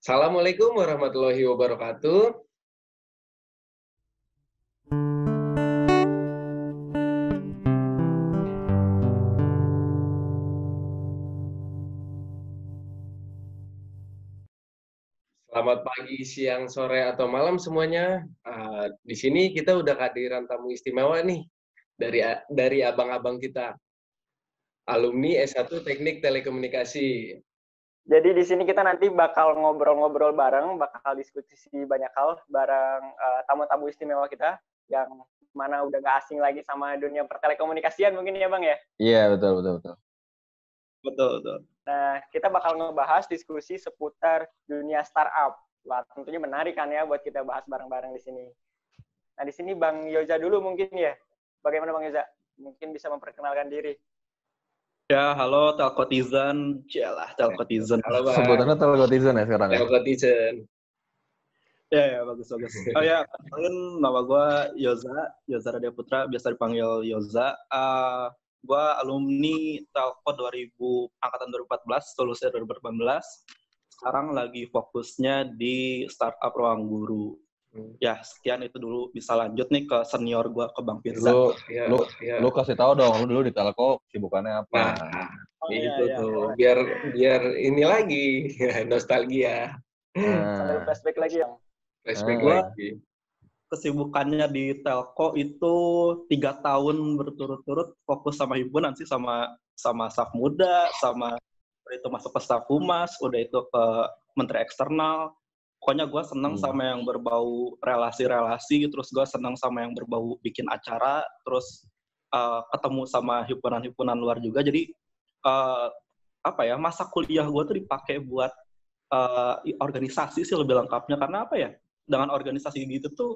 Assalamualaikum warahmatullahi wabarakatuh. Selamat pagi, siang, sore, atau malam semuanya. Uh, di sini kita udah kehadiran tamu istimewa nih dari dari abang-abang kita, alumni S1 Teknik Telekomunikasi. Jadi di sini kita nanti bakal ngobrol-ngobrol bareng, bakal diskusi banyak hal bareng uh, tamu-tamu istimewa kita yang mana udah gak asing lagi sama dunia pertelekomunikasian mungkin ya bang ya? Iya betul betul betul. Betul betul. Nah kita bakal ngebahas diskusi seputar dunia startup. Wah tentunya menarik kan ya buat kita bahas bareng-bareng di sini. Nah di sini bang Yoza dulu mungkin ya. Bagaimana bang Yoza? Mungkin bisa memperkenalkan diri. Ya, halo Telkotizen. Cialah, Telkotizen. Halo, Bang. Sebutannya Telkotizen ya sekarang ya? Telkotizen. Ya, ya, bagus, bagus. Oh ya, kenalin nama gue Yoza, Yoza Radia Putra, biasa dipanggil Yoza. Uh, gue alumni Telko 2000, angkatan 2014, lulusnya 2018. Sekarang lagi fokusnya di startup ruang guru. Hmm. Ya, sekian itu dulu. Bisa lanjut nih ke senior gue, ke Bang Firza. Lu, ya, lu, ya. lu kasih tahu dong, lu dulu di Telko sibukannya apa? Nah, oh, itu iya, tuh. Iya. Biar biar ini lagi, nostalgia. Nah. flashback lagi yang. Flashback nah. lagi. Kesibukannya di Telko itu tiga tahun berturut-turut fokus sama himpunan sih, sama sama staff muda, sama itu masuk ke staff humas, udah itu ke menteri eksternal, pokoknya gue seneng hmm. sama yang berbau relasi-relasi terus gue seneng sama yang berbau bikin acara terus uh, ketemu sama himpunan-himpunan luar juga. Jadi uh, apa ya masa kuliah gue tuh dipakai buat uh, organisasi sih lebih lengkapnya. Karena apa ya dengan organisasi gitu tuh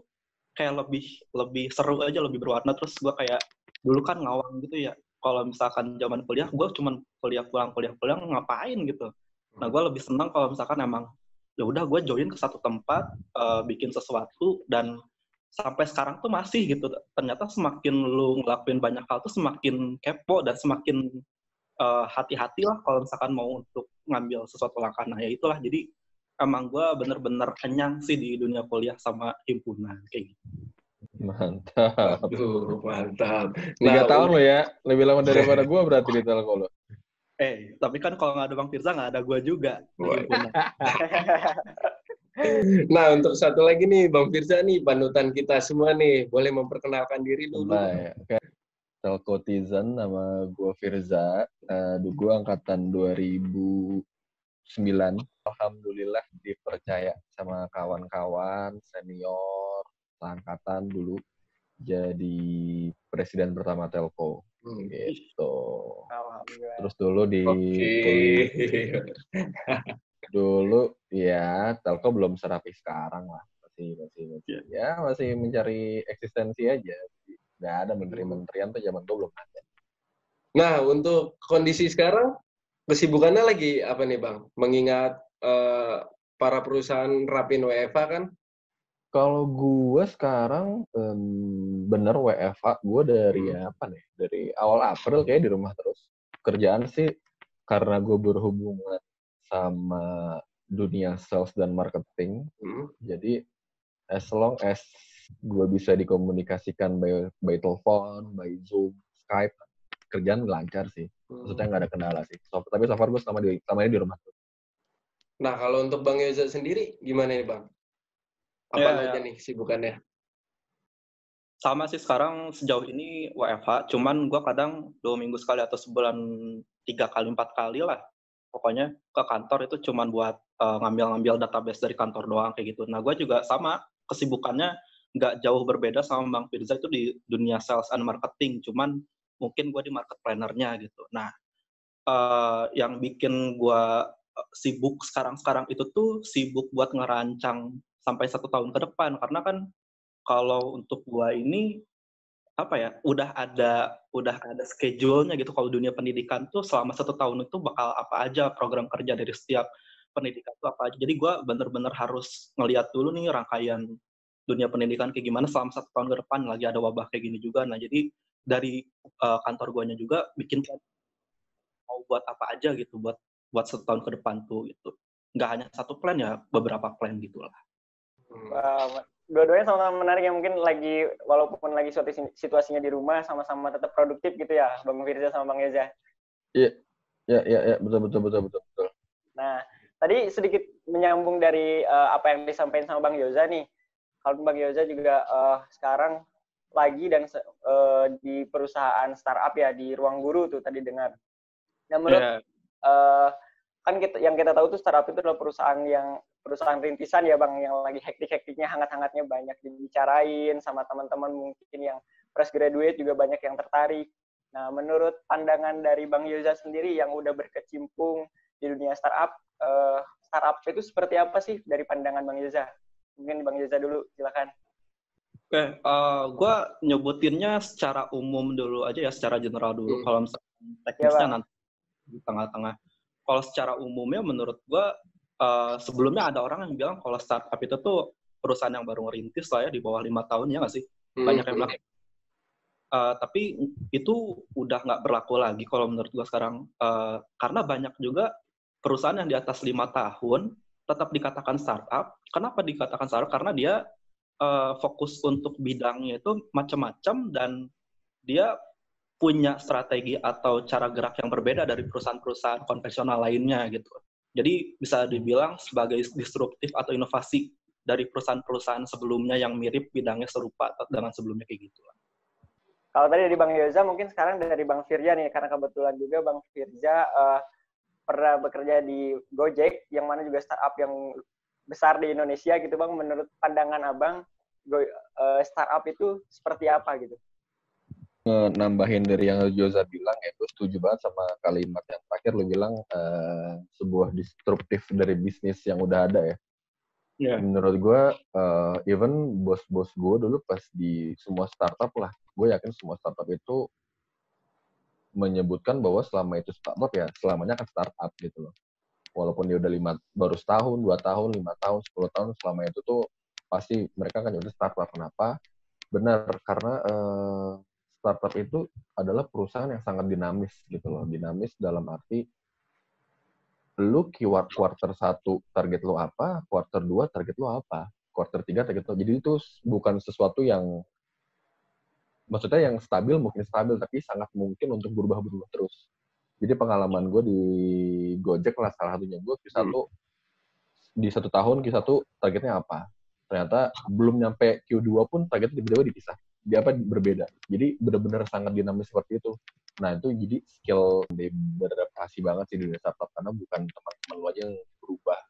kayak lebih lebih seru aja lebih berwarna. Terus gue kayak dulu kan ngawang gitu ya kalau misalkan zaman kuliah gue cuman kuliah pulang kuliah pulang ngapain gitu. Nah gue lebih senang kalau misalkan emang ya udah gue join ke satu tempat uh, bikin sesuatu dan sampai sekarang tuh masih gitu. Ternyata semakin lu ngelakuin banyak hal tuh semakin kepo dan semakin uh, hati-hati lah kalau misalkan mau untuk ngambil sesuatu langkah. Nah ya itulah. Jadi emang gue bener-bener kenyang sih di dunia kuliah sama himpunan kayak gitu. Mantap. Aduh, mantap. Tiga nah, tahun lo ya. Lebih lama daripada gue berarti di telko lo Eh, tapi kan kalau nggak ada Bang Firza nggak ada gue juga. nah, untuk satu lagi nih, Bang Firza nih, panutan kita semua nih. Boleh memperkenalkan diri dulu. Nah, ya. Oke. Telkotizen, nama gue Firza. Uh, gue angkatan 2009. Alhamdulillah dipercaya sama kawan-kawan, senior, angkatan dulu. Jadi presiden pertama Telko Hmm, gitu. Terus dulu di okay. dulu ya Telko belum serapi sekarang lah masih masih masih yeah. ya masih mencari eksistensi aja nggak ada menteri-menterian tuh zaman tuh belum ada. Nah untuk kondisi sekarang kesibukannya lagi apa nih bang? Mengingat uh, para perusahaan rapin WFA kan kalau gue sekarang um, bener WFA gue dari hmm. apa nih? Dari awal April kayak di rumah terus. Kerjaan sih karena gue berhubungan sama dunia sales dan marketing. Hmm. Jadi as long as gue bisa dikomunikasikan by, by telepon, by Zoom, Skype, kerjaan lancar sih. Maksudnya nggak ada kendala sih. So, tapi so far gue selama di selama ini di rumah. Nah kalau untuk Bang Yoza sendiri gimana nih Bang? Apa ya, aja ya. nih sibukannya? Sama sih sekarang sejauh ini WFH, cuman gue kadang dua minggu sekali atau sebulan tiga kali empat kali lah. Pokoknya ke kantor itu cuman buat uh, ngambil-ngambil database dari kantor doang kayak gitu. Nah gue juga sama kesibukannya nggak jauh berbeda sama Bang Firza itu di dunia sales and marketing, cuman mungkin gue di market planner-nya gitu. Nah uh, yang bikin gue eh, sibuk sekarang-sekarang itu tuh sibuk buat ngerancang sampai satu tahun ke depan. Karena kan kalau untuk gua ini apa ya udah ada udah ada schedule-nya gitu. Kalau dunia pendidikan tuh selama satu tahun itu bakal apa aja program kerja dari setiap pendidikan itu apa aja. Jadi gue bener-bener harus ngeliat dulu nih rangkaian dunia pendidikan kayak gimana selama satu tahun ke depan. Lagi ada wabah kayak gini juga. Nah jadi dari uh, kantor guanya juga bikin mau buat apa aja gitu buat buat satu tahun ke depan tuh gitu. Nggak hanya satu plan ya beberapa plan gitulah. Hmm. Wah, dua-duanya sama-sama menarik yang mungkin lagi walaupun lagi suatu situasinya di rumah sama-sama tetap produktif gitu ya Bang Firza sama Bang Yeza. Iya, ya, ya, ya, betul, betul, betul, betul, betul. Nah, tadi sedikit menyambung dari uh, apa yang disampaikan sama Bang Yoza nih. Kalau Bang Yoza juga uh, sekarang lagi dan uh, di perusahaan startup ya di Ruang Guru tuh tadi dengar. Nah, menurut yeah. uh, kan kita yang kita tahu tuh startup itu adalah perusahaan yang perusahaan rintisan ya bang yang lagi hektik-hektiknya hangat-hangatnya banyak dibicarain sama teman-teman mungkin yang fresh graduate juga banyak yang tertarik. Nah menurut pandangan dari bang Yoza sendiri yang udah berkecimpung di dunia startup, uh, startup itu seperti apa sih dari pandangan bang Yoza? Mungkin bang Yoza dulu silakan. Oke, okay, uh, eh, gue nyebutinnya secara umum dulu aja ya, secara general dulu. Hmm. Kalau misalnya teknisnya ya, nanti di tengah-tengah. Kalau secara umumnya menurut gue uh, sebelumnya ada orang yang bilang kalau startup itu tuh perusahaan yang baru ngerintis lah ya di bawah lima tahun ya nggak sih? Hmm. banyak yang bilang. Uh, tapi itu udah nggak berlaku lagi kalau menurut gua sekarang. Uh, karena banyak juga perusahaan yang di atas lima tahun tetap dikatakan startup. Kenapa dikatakan startup? Karena dia uh, fokus untuk bidangnya itu macam-macam dan dia punya strategi atau cara gerak yang berbeda dari perusahaan-perusahaan konvensional lainnya gitu. Jadi bisa dibilang sebagai disruptif atau inovasi dari perusahaan-perusahaan sebelumnya yang mirip bidangnya serupa dengan sebelumnya kayak gitu. Kalau tadi dari Bang Yoza, mungkin sekarang dari Bang Firja nih, karena kebetulan juga Bang Firja uh, pernah bekerja di Gojek, yang mana juga startup yang besar di Indonesia gitu Bang. Menurut pandangan Abang, Go, uh, startup itu seperti apa gitu? Nambahin dari yang Joza bilang ya gue setuju banget sama kalimat yang terakhir lo bilang uh, sebuah disruptif dari bisnis yang udah ada ya. Yeah. Menurut gue, uh, even bos-bos gue dulu pas di semua startup lah, gue yakin semua startup itu menyebutkan bahwa selama itu startup ya selamanya akan startup gitu loh. Walaupun dia udah lima, baru setahun, dua tahun, lima tahun, sepuluh tahun, selama itu tuh pasti mereka kan udah startup. Kenapa? Benar, karena uh, startup itu adalah perusahaan yang sangat dinamis gitu loh. Dinamis dalam arti lu keyword quarter satu target lu apa, quarter dua target lu apa, quarter tiga target lu. Jadi itu bukan sesuatu yang maksudnya yang stabil mungkin stabil tapi sangat mungkin untuk berubah-berubah terus. Jadi pengalaman gue di Gojek lah salah satunya gue Q1 hmm. di satu tahun Q1 targetnya apa. Ternyata belum nyampe Q2 pun targetnya tiba-tiba dipisah dia apa berbeda. Jadi benar-benar sangat dinamis seperti itu. Nah itu jadi skill beradaptasi banget sih di dunia startup karena bukan teman-teman lu aja yang berubah,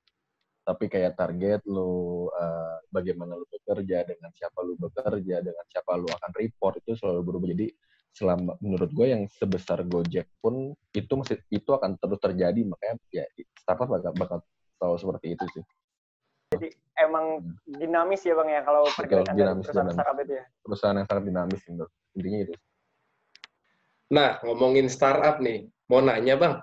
tapi kayak target lu uh, bagaimana lu bekerja dengan siapa lu bekerja dengan siapa lu akan report itu selalu berubah. Jadi selama menurut gue yang sebesar Gojek pun itu masih itu akan terus terjadi makanya ya startup bakal bakal selalu seperti itu sih. Jadi emang hmm. dinamis ya bang ya kalau pergerakan dinamis, perusahaan dinamis. startup itu ya. Perusahaan yang sangat dinamis gitu. Intinya itu. Nah ngomongin startup nih, mau nanya bang,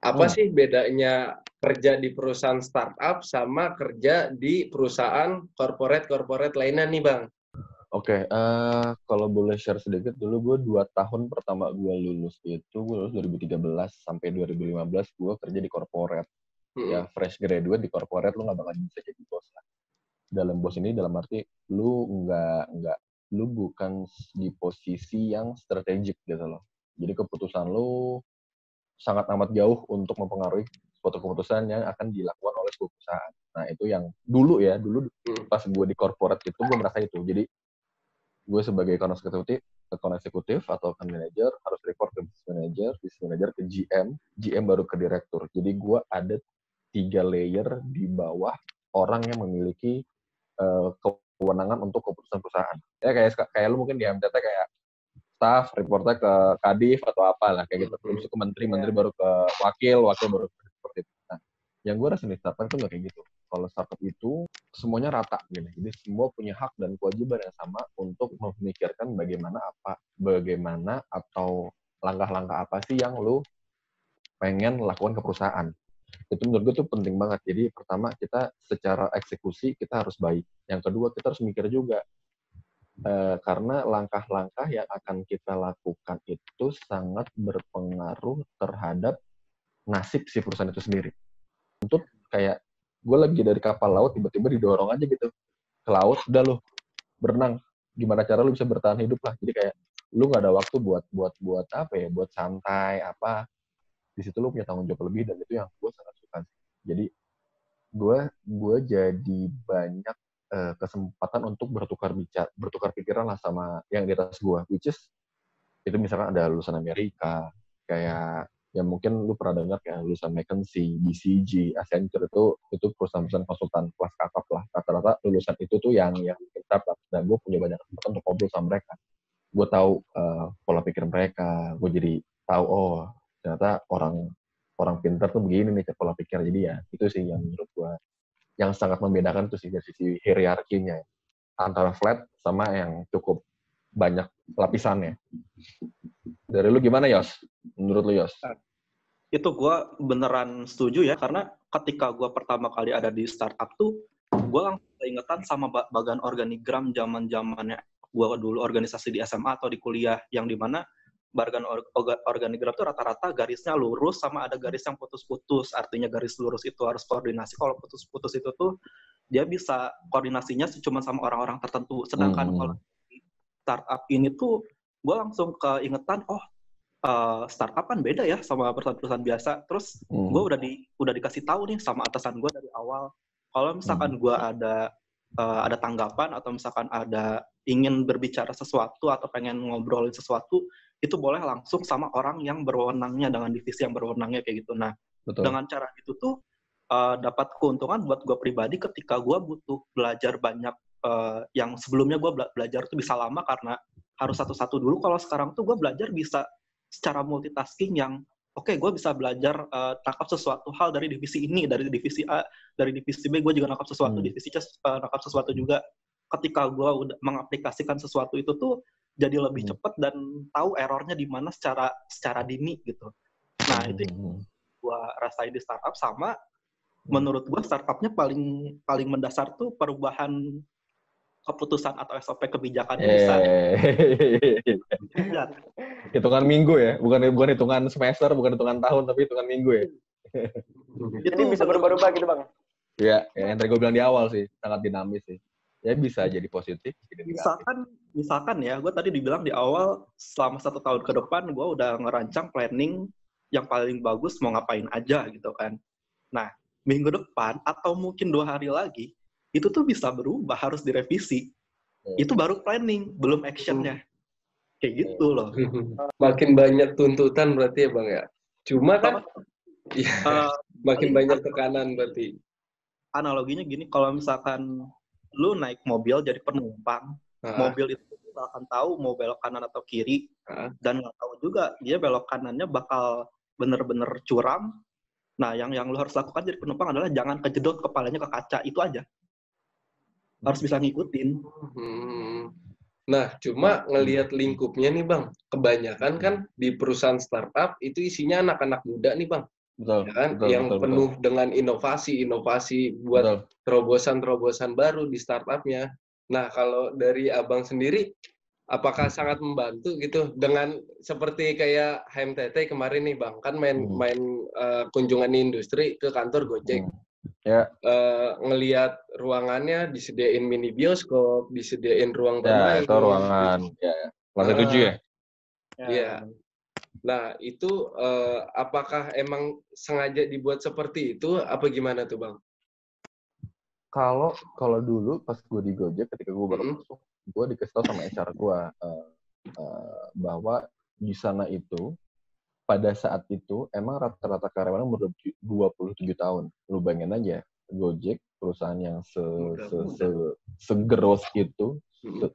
apa hmm. sih bedanya kerja di perusahaan startup sama kerja di perusahaan corporate corporate lainnya nih bang? Oke, okay, uh, eh, kalau boleh share sedikit dulu, gue dua tahun pertama gue lulus itu, gue lulus 2013 sampai 2015 gue kerja di corporate hmm. ya fresh graduate di corporate lu nggak bakal bisa jadi bos lah dalam bos ini dalam arti lu nggak nggak lu bukan di posisi yang strategik gitu loh jadi keputusan lu sangat amat jauh untuk mempengaruhi suatu keputusan yang akan dilakukan oleh sebuah perusahaan. Nah itu yang dulu ya, dulu hmm. pas gue di corporate itu gue merasa itu. Jadi gue sebagai account eksekutif, account eksekutif atau account manager harus report ke business manager, business manager ke GM, GM baru ke direktur. Jadi gue ada tiga layer di bawah orang yang memiliki uh, kewenangan untuk keputusan perusahaan. Ya kayak kayak lu mungkin di MTT kayak staff, reportnya ke kadif atau apalah kayak gitu. Terus ke menteri, menteri baru ke wakil, wakil baru ke seperti itu. Nah, yang gue rasa di startup itu nggak kayak gitu. Kalau startup itu semuanya rata gitu. Jadi semua punya hak dan kewajiban yang sama untuk memikirkan bagaimana apa, bagaimana atau langkah-langkah apa sih yang lu pengen lakukan ke perusahaan itu menurut gue tuh penting banget. Jadi pertama kita secara eksekusi kita harus baik. Yang kedua kita harus mikir juga e, karena langkah-langkah yang akan kita lakukan itu sangat berpengaruh terhadap nasib si perusahaan itu sendiri. Untuk kayak gue lagi dari kapal laut tiba-tiba didorong aja gitu. Ke laut udah lo berenang. Gimana cara lu bisa bertahan hidup lah? Jadi kayak lu nggak ada waktu buat buat buat apa ya? Buat santai apa di situ lu punya tanggung jawab lebih dan itu yang gue sangat suka jadi gue gue jadi banyak uh, kesempatan untuk bertukar bicara bertukar pikiran lah sama yang di atas gue which is itu misalkan ada lulusan Amerika kayak ya mungkin lu pernah dengar kayak lulusan McKinsey, BCG, Accenture itu itu perusahaan-perusahaan konsultan kelas kakap lah. Rata-rata lulusan itu tuh yang yang startup dan gue punya banyak kesempatan untuk ngobrol sama mereka. Gue tahu uh, pola pikir mereka, gue jadi tahu oh ternyata orang orang pintar tuh begini nih pola pikir. Jadi ya itu sih yang menurut gue yang sangat membedakan tuh sih dari sisi hierarkinya antara flat sama yang cukup banyak lapisannya. Dari lu gimana, Yos? Menurut lu, Yos? Nah, itu gue beneran setuju ya, karena ketika gue pertama kali ada di startup tuh, gue langsung keingetan sama bagian organigram zaman zamannya gue dulu organisasi di SMA atau di kuliah, yang di mana bagian organigram tuh rata-rata garisnya lurus sama ada garis yang putus-putus. Artinya garis lurus itu harus koordinasi. Kalau putus-putus itu tuh dia bisa koordinasinya cuma sama orang-orang tertentu. Sedangkan hmm. kalau startup ini tuh gue langsung keingetan oh uh, startup kan beda ya sama perusahaan-perusahaan biasa terus hmm. gue udah di udah dikasih tahu nih sama atasan gue dari awal kalau misalkan hmm. gue ada uh, ada tanggapan atau misalkan ada ingin berbicara sesuatu atau pengen ngobrolin sesuatu itu boleh langsung sama orang yang berwenangnya dengan divisi yang berwenangnya kayak gitu nah Betul. dengan cara itu tuh uh, dapat keuntungan buat gue pribadi ketika gue butuh belajar banyak uh, yang sebelumnya gue bela belajar tuh bisa lama karena harus satu-satu dulu. Kalau sekarang tuh gue belajar bisa secara multitasking yang oke okay, gue bisa belajar uh, tangkap sesuatu hal dari divisi ini, dari divisi A, dari divisi B gue juga nangkap sesuatu, hmm. divisi C uh, nangkap sesuatu juga. Ketika gue udah mengaplikasikan sesuatu itu tuh jadi lebih hmm. cepat dan tahu errornya di mana secara secara dini gitu. Nah itu hmm. gue rasain di startup sama hmm. menurut gue startupnya paling paling mendasar tuh perubahan keputusan atau SOP kebijakannya eh, bisa. hitungan minggu ya, bukan bukan hitungan semester, bukan hitungan tahun, tapi hitungan minggu ya. itu bisa berubah-ubah gitu bang. Iya, ya, yang tadi gue bilang di awal sih, sangat dinamis sih. Ya bisa jadi positif, jadi Misalkan, misalkan ya, gue tadi dibilang di awal selama satu tahun ke depan gue udah ngerancang planning yang paling bagus mau ngapain aja gitu kan. Nah, minggu depan atau mungkin dua hari lagi, itu tuh bisa berubah, harus direvisi. Hmm. Itu baru planning, belum actionnya. Kayak gitu loh. Makin banyak tuntutan berarti ya Bang ya? Cuma kan, ya, uh, makin banyak tekanan berarti. Analoginya gini, kalau misalkan lu naik mobil jadi penumpang, uh. mobil itu akan tahu mau belok kanan atau kiri, uh. dan nggak tahu juga dia belok kanannya bakal bener-bener curam. Nah, yang yang lu harus lakukan jadi penumpang adalah jangan kejedot kepalanya ke kaca, itu aja harus bisa ngikutin. Hmm. Nah, cuma ngelihat lingkupnya nih Bang, kebanyakan kan di perusahaan startup itu isinya anak-anak muda nih Bang. Betul. Ya kan? Betul, yang betul, penuh betul. dengan inovasi-inovasi buat terobosan-terobosan baru di startupnya. Nah, kalau dari Abang sendiri, apakah sangat membantu gitu dengan seperti kayak HMTT kemarin nih Bang, kan main hmm. main uh, kunjungan industri ke kantor Gojek. Hmm. Ya. Uh, ngelihat ruangannya disediain mini bioskop disediain ruang ya, itu ruangan. Ya lantai uh, tujuh ya? Iya. nah itu uh, apakah emang sengaja dibuat seperti itu apa gimana tuh bang kalau kalau dulu pas gue di Gojek ketika gue baru masuk gue dikasih tau sama HR gue uh, uh, bahwa di sana itu pada saat itu emang rata-rata karyawan umur 27 tahun. Lu bayangin aja, Gojek perusahaan yang se se se segeros itu, se,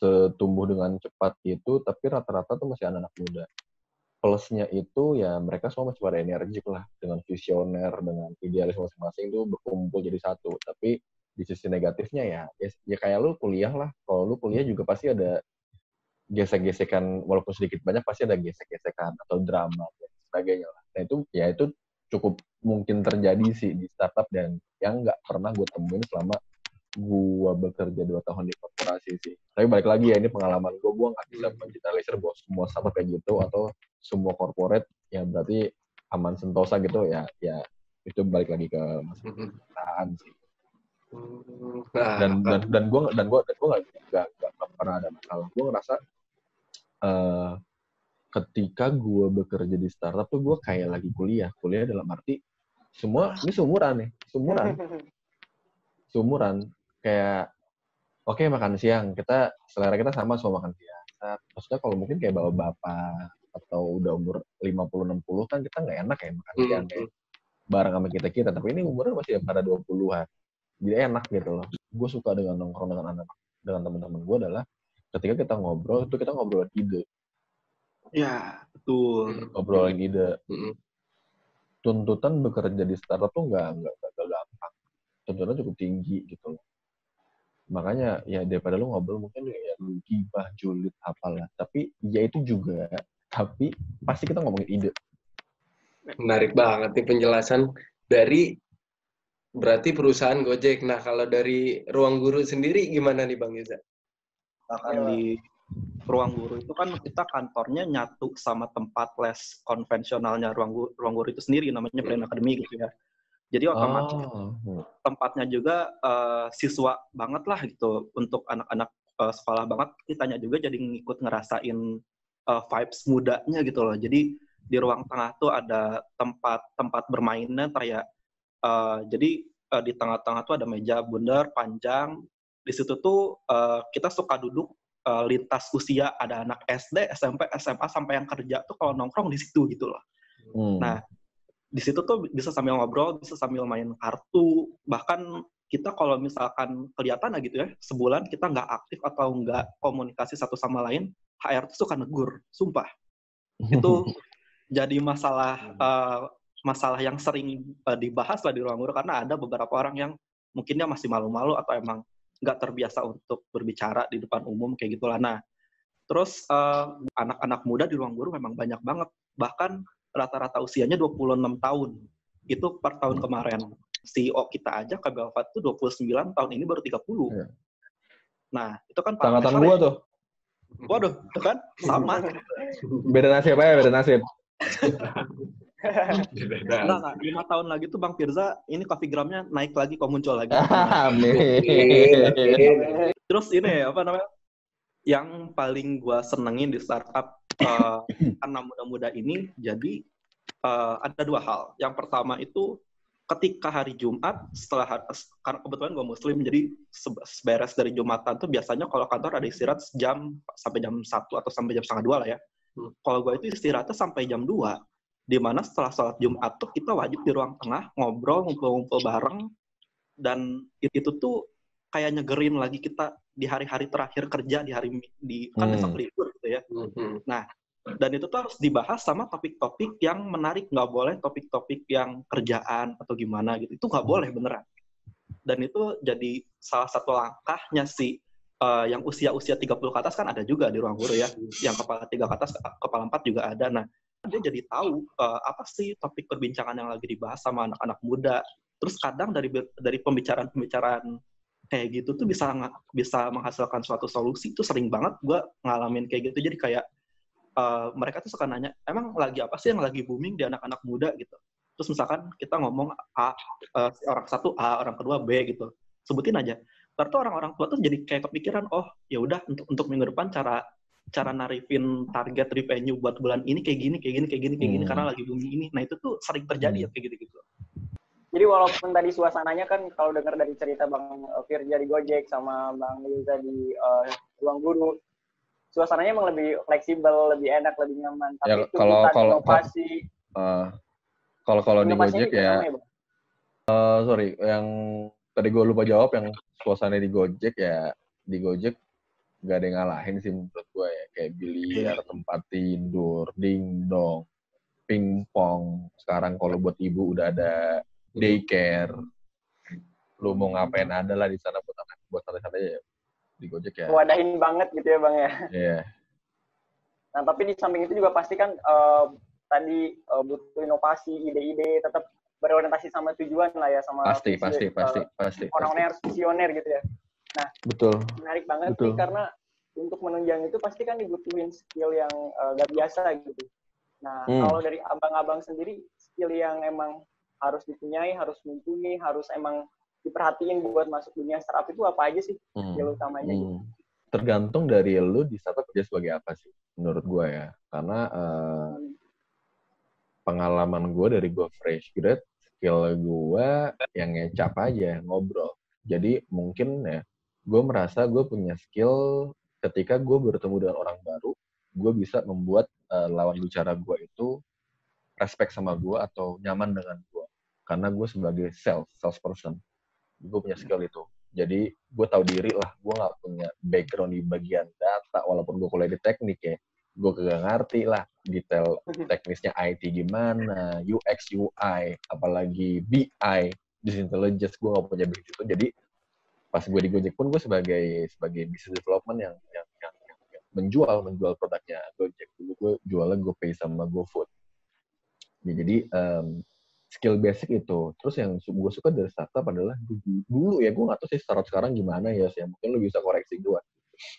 setumbuh dengan cepat itu, tapi rata-rata tuh masih anak-anak muda. Plusnya itu ya mereka semua masih pada energik lah, dengan visioner, dengan idealis masing-masing itu berkumpul jadi satu. Tapi di sisi negatifnya ya, ya, ya kayak lu kuliah lah. Kalau lu kuliah juga pasti ada gesek-gesekan walaupun sedikit banyak pasti ada gesek-gesekan atau drama dan sebagainya lah. Nah itu ya itu cukup mungkin terjadi sih di startup dan yang nggak pernah gue temuin selama gue bekerja dua tahun di korporasi sih. Tapi balik lagi ya ini pengalaman gue, gue nggak bisa mengeneralisir bahwa semua startup kayak gitu atau semua corporate yang berarti aman sentosa gitu ya ya itu balik lagi ke masalah Mhm. percintaan sih. Hmm, Nah, dan dan dan gue dan gue dan gue nggak nggak pernah ada masalah. Gue ngerasa eh ketika gue bekerja di startup tuh gue kayak lagi kuliah. Kuliah dalam arti semua ini seumuran nih seumuran. Seumuran kayak oke makan siang. Kita selera kita sama semua makan siang. Nah, maksudnya kalau mungkin kayak bawa bapak atau udah umur 50 60 kan kita nggak enak ya makan Hmm, siang kayak bareng sama kita kita. Tapi ini umurnya masih pada 20-an jadi enak gitu loh. Gue suka dengan nongkrong dengan anak dengan teman-teman gue adalah ketika kita ngobrol itu kita ngobrolin ide. Ya, betul. ngobrolin ide. Mhm. tuntutan bekerja di startup tuh nggak nggak gampang. Tuntutan cukup tinggi gitu loh makanya ya daripada lu ngobrol mungkin ya lu gibah julid apalah tapi ya itu juga tapi pasti kita ngomongin ide menarik banget nih penjelasan dari berarti perusahaan Gojek. Nah, kalau dari ruang guru sendiri gimana nih Bang Yuza? Bahkan di ruang guru itu kan kita kantornya nyatu sama tempat les konvensionalnya ruang guru, ruang guru itu sendiri namanya Brain Academy gitu ya. Jadi otomatis Oh. tempatnya juga eh, siswa banget lah gitu untuk anak-anak eh, sekolah banget. Kitanya juga jadi ngikut ngerasain eh, vibes mudanya gitu loh. Jadi di ruang tengah tuh ada tempat tempat bermainnya kayak eh, jadi eh, di tengah-tengah tuh ada meja bundar panjang. Di situ tuh eh, kita suka duduk eh, lintas usia ada anak SD, SMP, SMA sampai yang kerja tuh kalau nongkrong di situ gitu loh Hmm. Nah, di situ tuh bisa sambil ngobrol, bisa sambil main kartu, bahkan kita kalau misalkan kelihatan lah gitu ya, sebulan kita nggak aktif atau nggak komunikasi satu sama lain, HR tuh suka negur, sumpah. Itu jadi masalah eh, masalah yang sering eh, dibahas lah di ruang guru karena ada beberapa orang yang mungkin dia masih malu-malu atau emang nggak terbiasa untuk berbicara di depan umum kayak gitulah. Nah, terus eh, anak-anak muda di ruang guru memang banyak banget, bahkan rata-rata usianya 26 tahun. Itu per tahun kemarin. CEO kita aja Kabel Wafat itu 29 tahun ini baru 30. Iya. Nah, itu kan Angkatan parameter gua tuh Waduh, itu kan sama. beda nasib aja beda nasib. Enggak, enggak. Lima tahun lagi tuh Bang Firza, ini coffee gramnya naik lagi, kok muncul lagi. amin Terus ini apa namanya? Yang paling gua senengin di startup eh, anak muda-muda ini, jadi eh, ada dua hal. Yang pertama itu ketika hari Jumat, setelah karena kebetulan gue Muslim, jadi beres dari Jumatan tuh biasanya kalau kantor ada istirahat jam sampai jam satu atau sampai jam setengah dua lah ya. Hmm. Kalau gue itu istirahatnya sampai jam 2, di mana setelah sholat Jumat tuh kita wajib di ruang tengah ngobrol, ngumpul-ngumpul bareng, dan itu tuh kayak nyegerin lagi kita di hari-hari terakhir kerja di hari di kan Hmm. besok libur gitu ya. Mhm. dan itu tuh harus dibahas sama topik-topik yang menarik. Nggak boleh topik-topik yang kerjaan atau gimana gitu. Itu nggak boleh beneran. Dan itu jadi salah satu langkahnya sih eh, yang usia-usia 30 ke atas kan ada juga di ruang guru ya. Yang kepala tiga ke atas kepala empat juga ada. Nah dia jadi tahu eh, apa sih topik perbincangan yang lagi dibahas sama anak-anak muda. Terus kadang dari dari pembicaraan-pembicaraan kayak gitu tuh bisa bisa menghasilkan suatu solusi itu sering banget gue ngalamin kayak gitu jadi kayak eh, mereka tuh suka nanya, emang lagi apa sih yang lagi booming di anak-anak muda gitu. Terus misalkan kita ngomong A, eh, orang satu A, orang kedua B gitu, sebutin aja. Terus tuh orang-orang tua tuh jadi kayak kepikiran, oh ya udah untuk untuk minggu depan cara cara narifin target revenue buat bulan ini kayak gini, kayak gini, kayak gini, kayak gini Hmm. karena lagi booming ini. Nah itu tuh sering terjadi ya Hmm. kayak gitu-gitu. Jadi walaupun tadi suasananya kan kalau dengar dari cerita Bang eh, Firja di Gojek sama Bang Liza di eh, ruang guru, suasananya emang lebih fleksibel, lebih enak, lebih nyaman. Tapi Ya, kalau- kalau- inovasi, Eh, kalau kalau di Gojek ya Bang? Eh, sorry, yang tadi gue lupa jawab yang suasana di Gojek ya di Gojek gak ada yang ngalahin sih menurut gue ya kayak biliar, tempat tidur, dingdong, pingpong. Sekarang kalau buat ibu udah ada daycare. Lu mau ngapain ada lah di sana buat anak buat santai-santai ya di Gojek ya. Wadahin banget gitu ya Bang ya. Iya. Nah, tapi di samping itu juga pasti kan eh, tadi eh, butuh inovasi, ide-ide, tetap berorientasi sama tujuan lah ya, sama Pasti, visi, pasti, eh, pasti, pasti. orang-orang harus visioner gitu ya. Betul. Menarik banget Betul. nih karena untuk menunjang itu pasti kan dibutuhin skill yang eh, gak biasa gitu. Nah, Hmm. kalau dari abang-abang sendiri, skill yang emang harus dipunyai, harus mumpuni, harus emang diperhatiin buat masuk dunia startup itu apa aja sih Hmm. skill utamanya gitu? Hmm. Tergantung dari lu di startup kerja sebagai apa sih, menurut gue ya. Karena eh, pengalaman gue dari gue fresh grade, skill gue yang ngecap aja, ngobrol. Jadi mungkin ya, gue merasa gue punya skill ketika gue bertemu dengan orang baru, gue bisa membuat eh, lawan bicara gue itu respect sama gue atau nyaman dengan gue. Karena gue sebagai sales, salesperson, gue punya skill itu. Jadi gue tahu diri lah, gue nggak punya background di bagian data, walaupun gue kuliah di teknik ya, gue kagak ngerti lah detail teknisnya IT gimana, UX, UI, apalagi BI, business intelligence, gue nggak punya begitu itu. Jadi pas gue di Gojek pun gue sebagai sebagai business development yang yang, yang, yang, yang menjual menjual produknya Gojek. Dulu gue jualnya GoPay sama GoFood. Ya, jadi em, skill basic itu. Terus yang gue suka dari startup adalah dulu, dulu ya gue nggak tahu sih startup sekarang gimana ya sih. Mungkin lu bisa koreksi gue.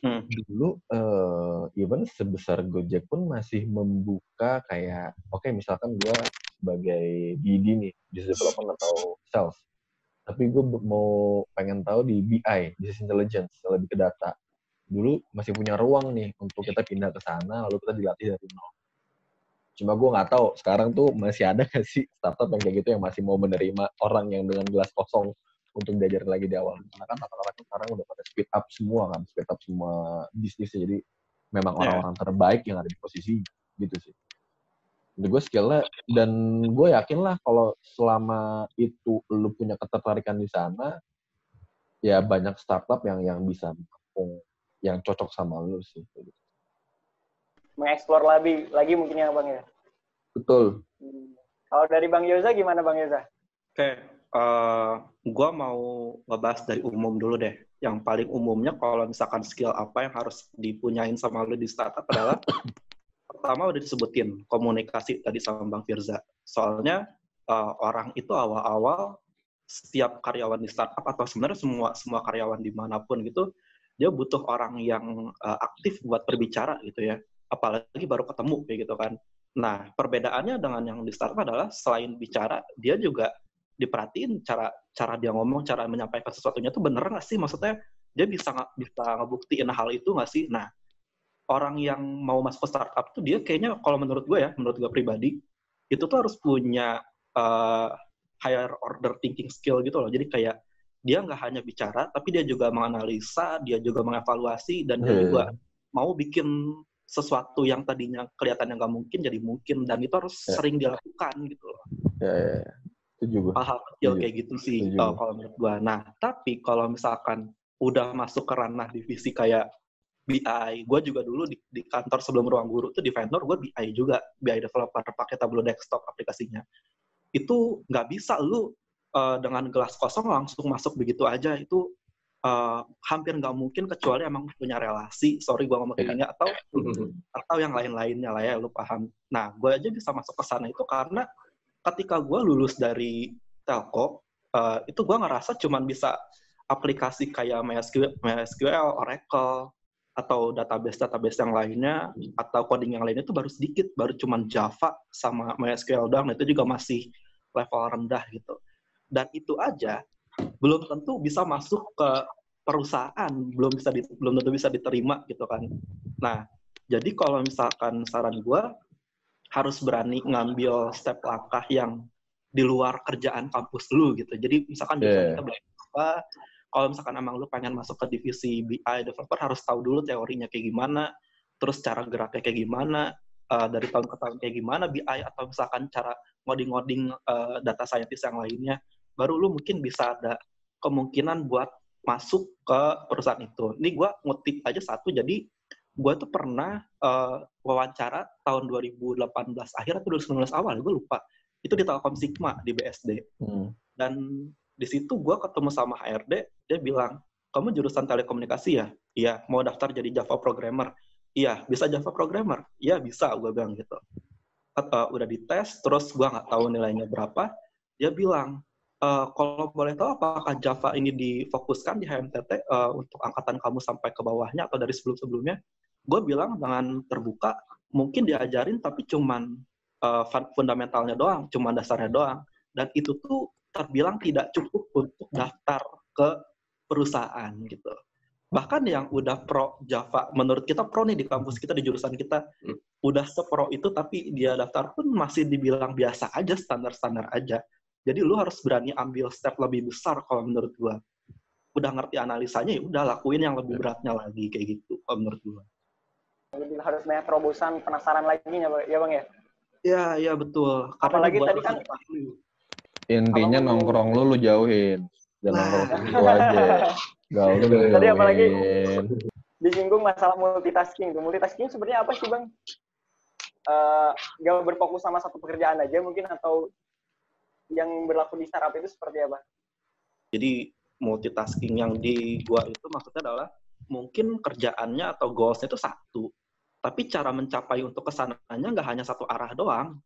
Hmm. Dulu eh, even sebesar Gojek pun masih membuka kayak oke misalkan gue sebagai BD nih business development atau sales. Tapi gue mau pengen tahu di BI, business intelligence, lebih ke data. Dulu masih punya ruang nih untuk kita pindah ke sana, lalu kita dilatih dari nol. Cuma gue nggak tahu sekarang tuh masih ada nggak sih startup yang kayak gitu yang masih mau menerima orang yang dengan gelas kosong untuk diajarin lagi di awal. Karena kan rata-rata sekarang udah pada speed up semua kan, speed up semua bisnisnya. Jadi memang Ya. orang-orang terbaik yang ada di posisi gitu sih. Itu gue skillnya dan gue yakin lah kalau selama itu lu punya ketertarikan di sana, ya banyak startup yang yang bisa yang cocok sama lu sih. Mengeksplor lagi, lagi mungkin ya Bang ya. Betul. Hmm. Kalau dari Bang Yoza gimana Bang Yoza? Oke, eh gue mau ngebahas dari umum dulu deh. Yang paling umumnya kalau misalkan skill apa yang harus dipunyain sama lu di startup adalah pertama udah disebutin komunikasi tadi sama Bang Firza. Soalnya eh, orang itu awal-awal setiap karyawan di startup atau sebenarnya semua semua karyawan di mana pun gitu dia butuh orang yang eh, aktif buat berbicara gitu ya. Apalagi baru ketemu kayak gitu kan. Nah, perbedaannya dengan yang di startup adalah selain bicara, dia juga diperhatiin cara cara dia ngomong, cara menyampaikan sesuatunya tuh bener nggak sih? Maksudnya dia bisa nggak bisa ngebuktiin hal itu nggak sih? Nah, orang yang mau masuk ke startup tuh dia kayaknya kalau menurut gue ya, menurut gue pribadi, itu tuh harus punya uh, higher order thinking skill gitu loh. Jadi kayak dia nggak hanya bicara, tapi dia juga menganalisa, dia juga mengevaluasi, dan dia Hmm. juga mau bikin sesuatu yang tadinya kelihatan yang nggak mungkin jadi mungkin dan itu harus Ya. sering dilakukan gitu loh Ya, ya, ya. Setuju gue. hal-hal kecil Setuju. kayak gitu sih uh, kalau menurut gua. Nah, tapi kalau misalkan udah masuk ke ranah divisi kayak BI, gue juga dulu di, di kantor sebelum ruang guru tuh di vendor gue BI juga, BI developer pakai Tableau desktop aplikasinya. Itu nggak bisa lu uh, dengan gelas kosong langsung masuk begitu aja itu uh, hampir nggak mungkin kecuali emang punya relasi. Sorry gue ngomong kayak Ya. gini atau atau yang lain-lainnya lah ya, lu paham. Nah, gue aja bisa masuk ke sana itu karena ketika gue lulus dari telco, eh, itu gue ngerasa cuman bisa aplikasi kayak MySQL, MySQL, Oracle, atau database-database yang lainnya, atau coding yang lainnya itu baru sedikit, baru cuman Java sama MySQL doang, nah itu juga masih level rendah gitu. Dan itu aja belum tentu bisa masuk ke perusahaan, belum bisa di- belum tentu bisa diterima gitu kan. Nah, jadi kalau misalkan saran gue harus berani ngambil step langkah yang di luar kerjaan kampus lu gitu. Jadi misalkan Yeah. kita belajar apa, kalau misalkan emang lu pengen masuk ke divisi BI developer harus tahu dulu teorinya kayak gimana, terus cara geraknya kayak gimana, eh, dari tahun ke tahun kayak gimana BI atau misalkan cara ngoding-ngoding eh, data scientist yang lainnya, baru lu mungkin bisa ada kemungkinan buat masuk ke perusahaan itu. Ini gue ngutip aja satu, jadi gue tuh pernah eh, wawancara tahun 2018 akhir atau 2019 awal, gue lupa. Itu di Telkom Sigma di BSD. Hmm. Dan di situ gue ketemu sama HRD, dia bilang, kamu jurusan telekomunikasi ya? Iya, mau daftar jadi Java programmer? Iya, bisa Java programmer? Iya, bisa, gue bilang gitu. Eh, udah dites, terus gue nggak tahu nilainya berapa, dia bilang, "Eh, kalau boleh tahu apakah Java ini difokuskan di HMTT eh, untuk angkatan kamu sampai ke bawahnya atau dari sebelum-sebelumnya? Gue bilang dengan terbuka, mungkin diajarin tapi cuman fun- fundamentalnya doang, cuman dasarnya doang. dan itu tuh terbilang tidak cukup untuk daftar ke perusahaan gitu bahkan yang udah pro Java menurut kita pro nih di kampus kita di jurusan kita Hmm. udah sepro itu tapi dia daftar pun masih dibilang biasa aja standar-standar aja jadi lu harus berani ambil step lebih besar kalau menurut gua udah ngerti analisanya ya udah lakuin yang lebih beratnya lagi kayak gitu kalau menurut gua Lebih harus banyak terobosan penasaran lagi ya Bang ya, Bang ya? ya ya betul Karena Apalagi tadi kan-. Intinya nongkrong lu lu jauhin. Jangan Nah. nongkrong itu aja. Gaul lu lu Tadi apalagi- jauhin. Disinggung masalah multitasking. Tuh. Multitasking sebenarnya apa sih Bang? Eh, gak berfokus sama satu pekerjaan aja mungkin atau yang berlaku di startup itu seperti apa? Jadi multitasking yang di gua itu maksudnya adalah mungkin kerjaannya atau goalsnya itu satu, tapi cara mencapai untuk ke sananya nggak hanya satu arah doang.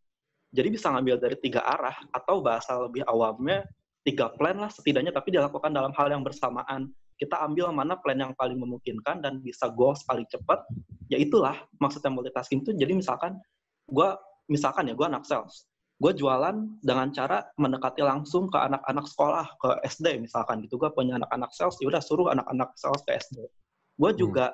Jadi bisa ngambil dari tiga arah atau bahasa lebih awamnya tiga plan lah setidaknya, tapi dilakukan dalam hal yang bersamaan. Kita ambil mana plan yang paling memungkinkan dan bisa goals paling cepat. Ya itulah maksudnya multitasking itu. Jadi misalkan gua misalkan ya gua anak sales, gue jualan dengan cara mendekati langsung ke anak-anak sekolah ke SD misalkan gitu. Gue punya anak-anak sales ya udah suruh anak-anak sales ke SD gue juga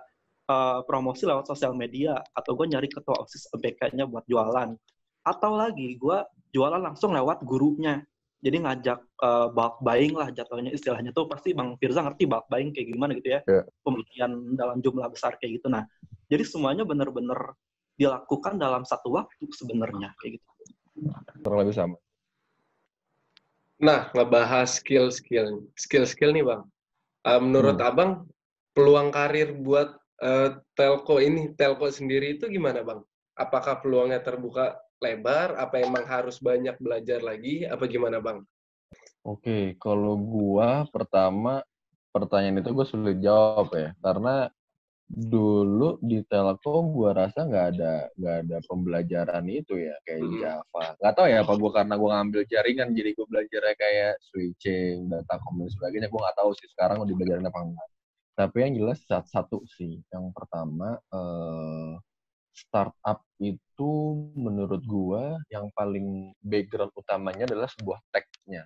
eh, promosi lewat sosial media atau gue nyari ketua osis BK-nya buat jualan. Atau lagi gue jualan langsung lewat gurunya. Jadi ngajak eh, bulk buying lah jatuhnya istilahnya tuh pasti bang Firza ngerti bulk buying kayak gimana gitu ya. Iya. pembelian dalam jumlah besar kayak gitu. Nah jadi semuanya bener-bener dilakukan dalam satu waktu sebenarnya kayak gitu Kurang lebih sama. Nah, ngebahas skill-skill. Skill-skill nih, Bang. Eh, menurut Hmm. Abang, peluang karir buat eh, telco ini, telco sendiri itu gimana, Bang? Apakah peluangnya terbuka lebar? Apa emang harus banyak belajar lagi? Apa gimana, Bang? Oke, kalau gua pertama pertanyaan itu gue sulit jawab ya, karena dulu di Telkom gua rasa nggak ada nggak ada pembelajaran itu ya kayak Hmm. Java. Nggak tahu ya apa gua karena gua ngambil jaringan jadi gua belajarnya kayak switching, data dan sebagainya. Gua nggak tahu sih sekarang mau dibelajarin apa enggak. Tapi yang jelas satu, satu sih, yang pertama eh, startup itu menurut gua yang paling background utamanya adalah sebuah tech-nya,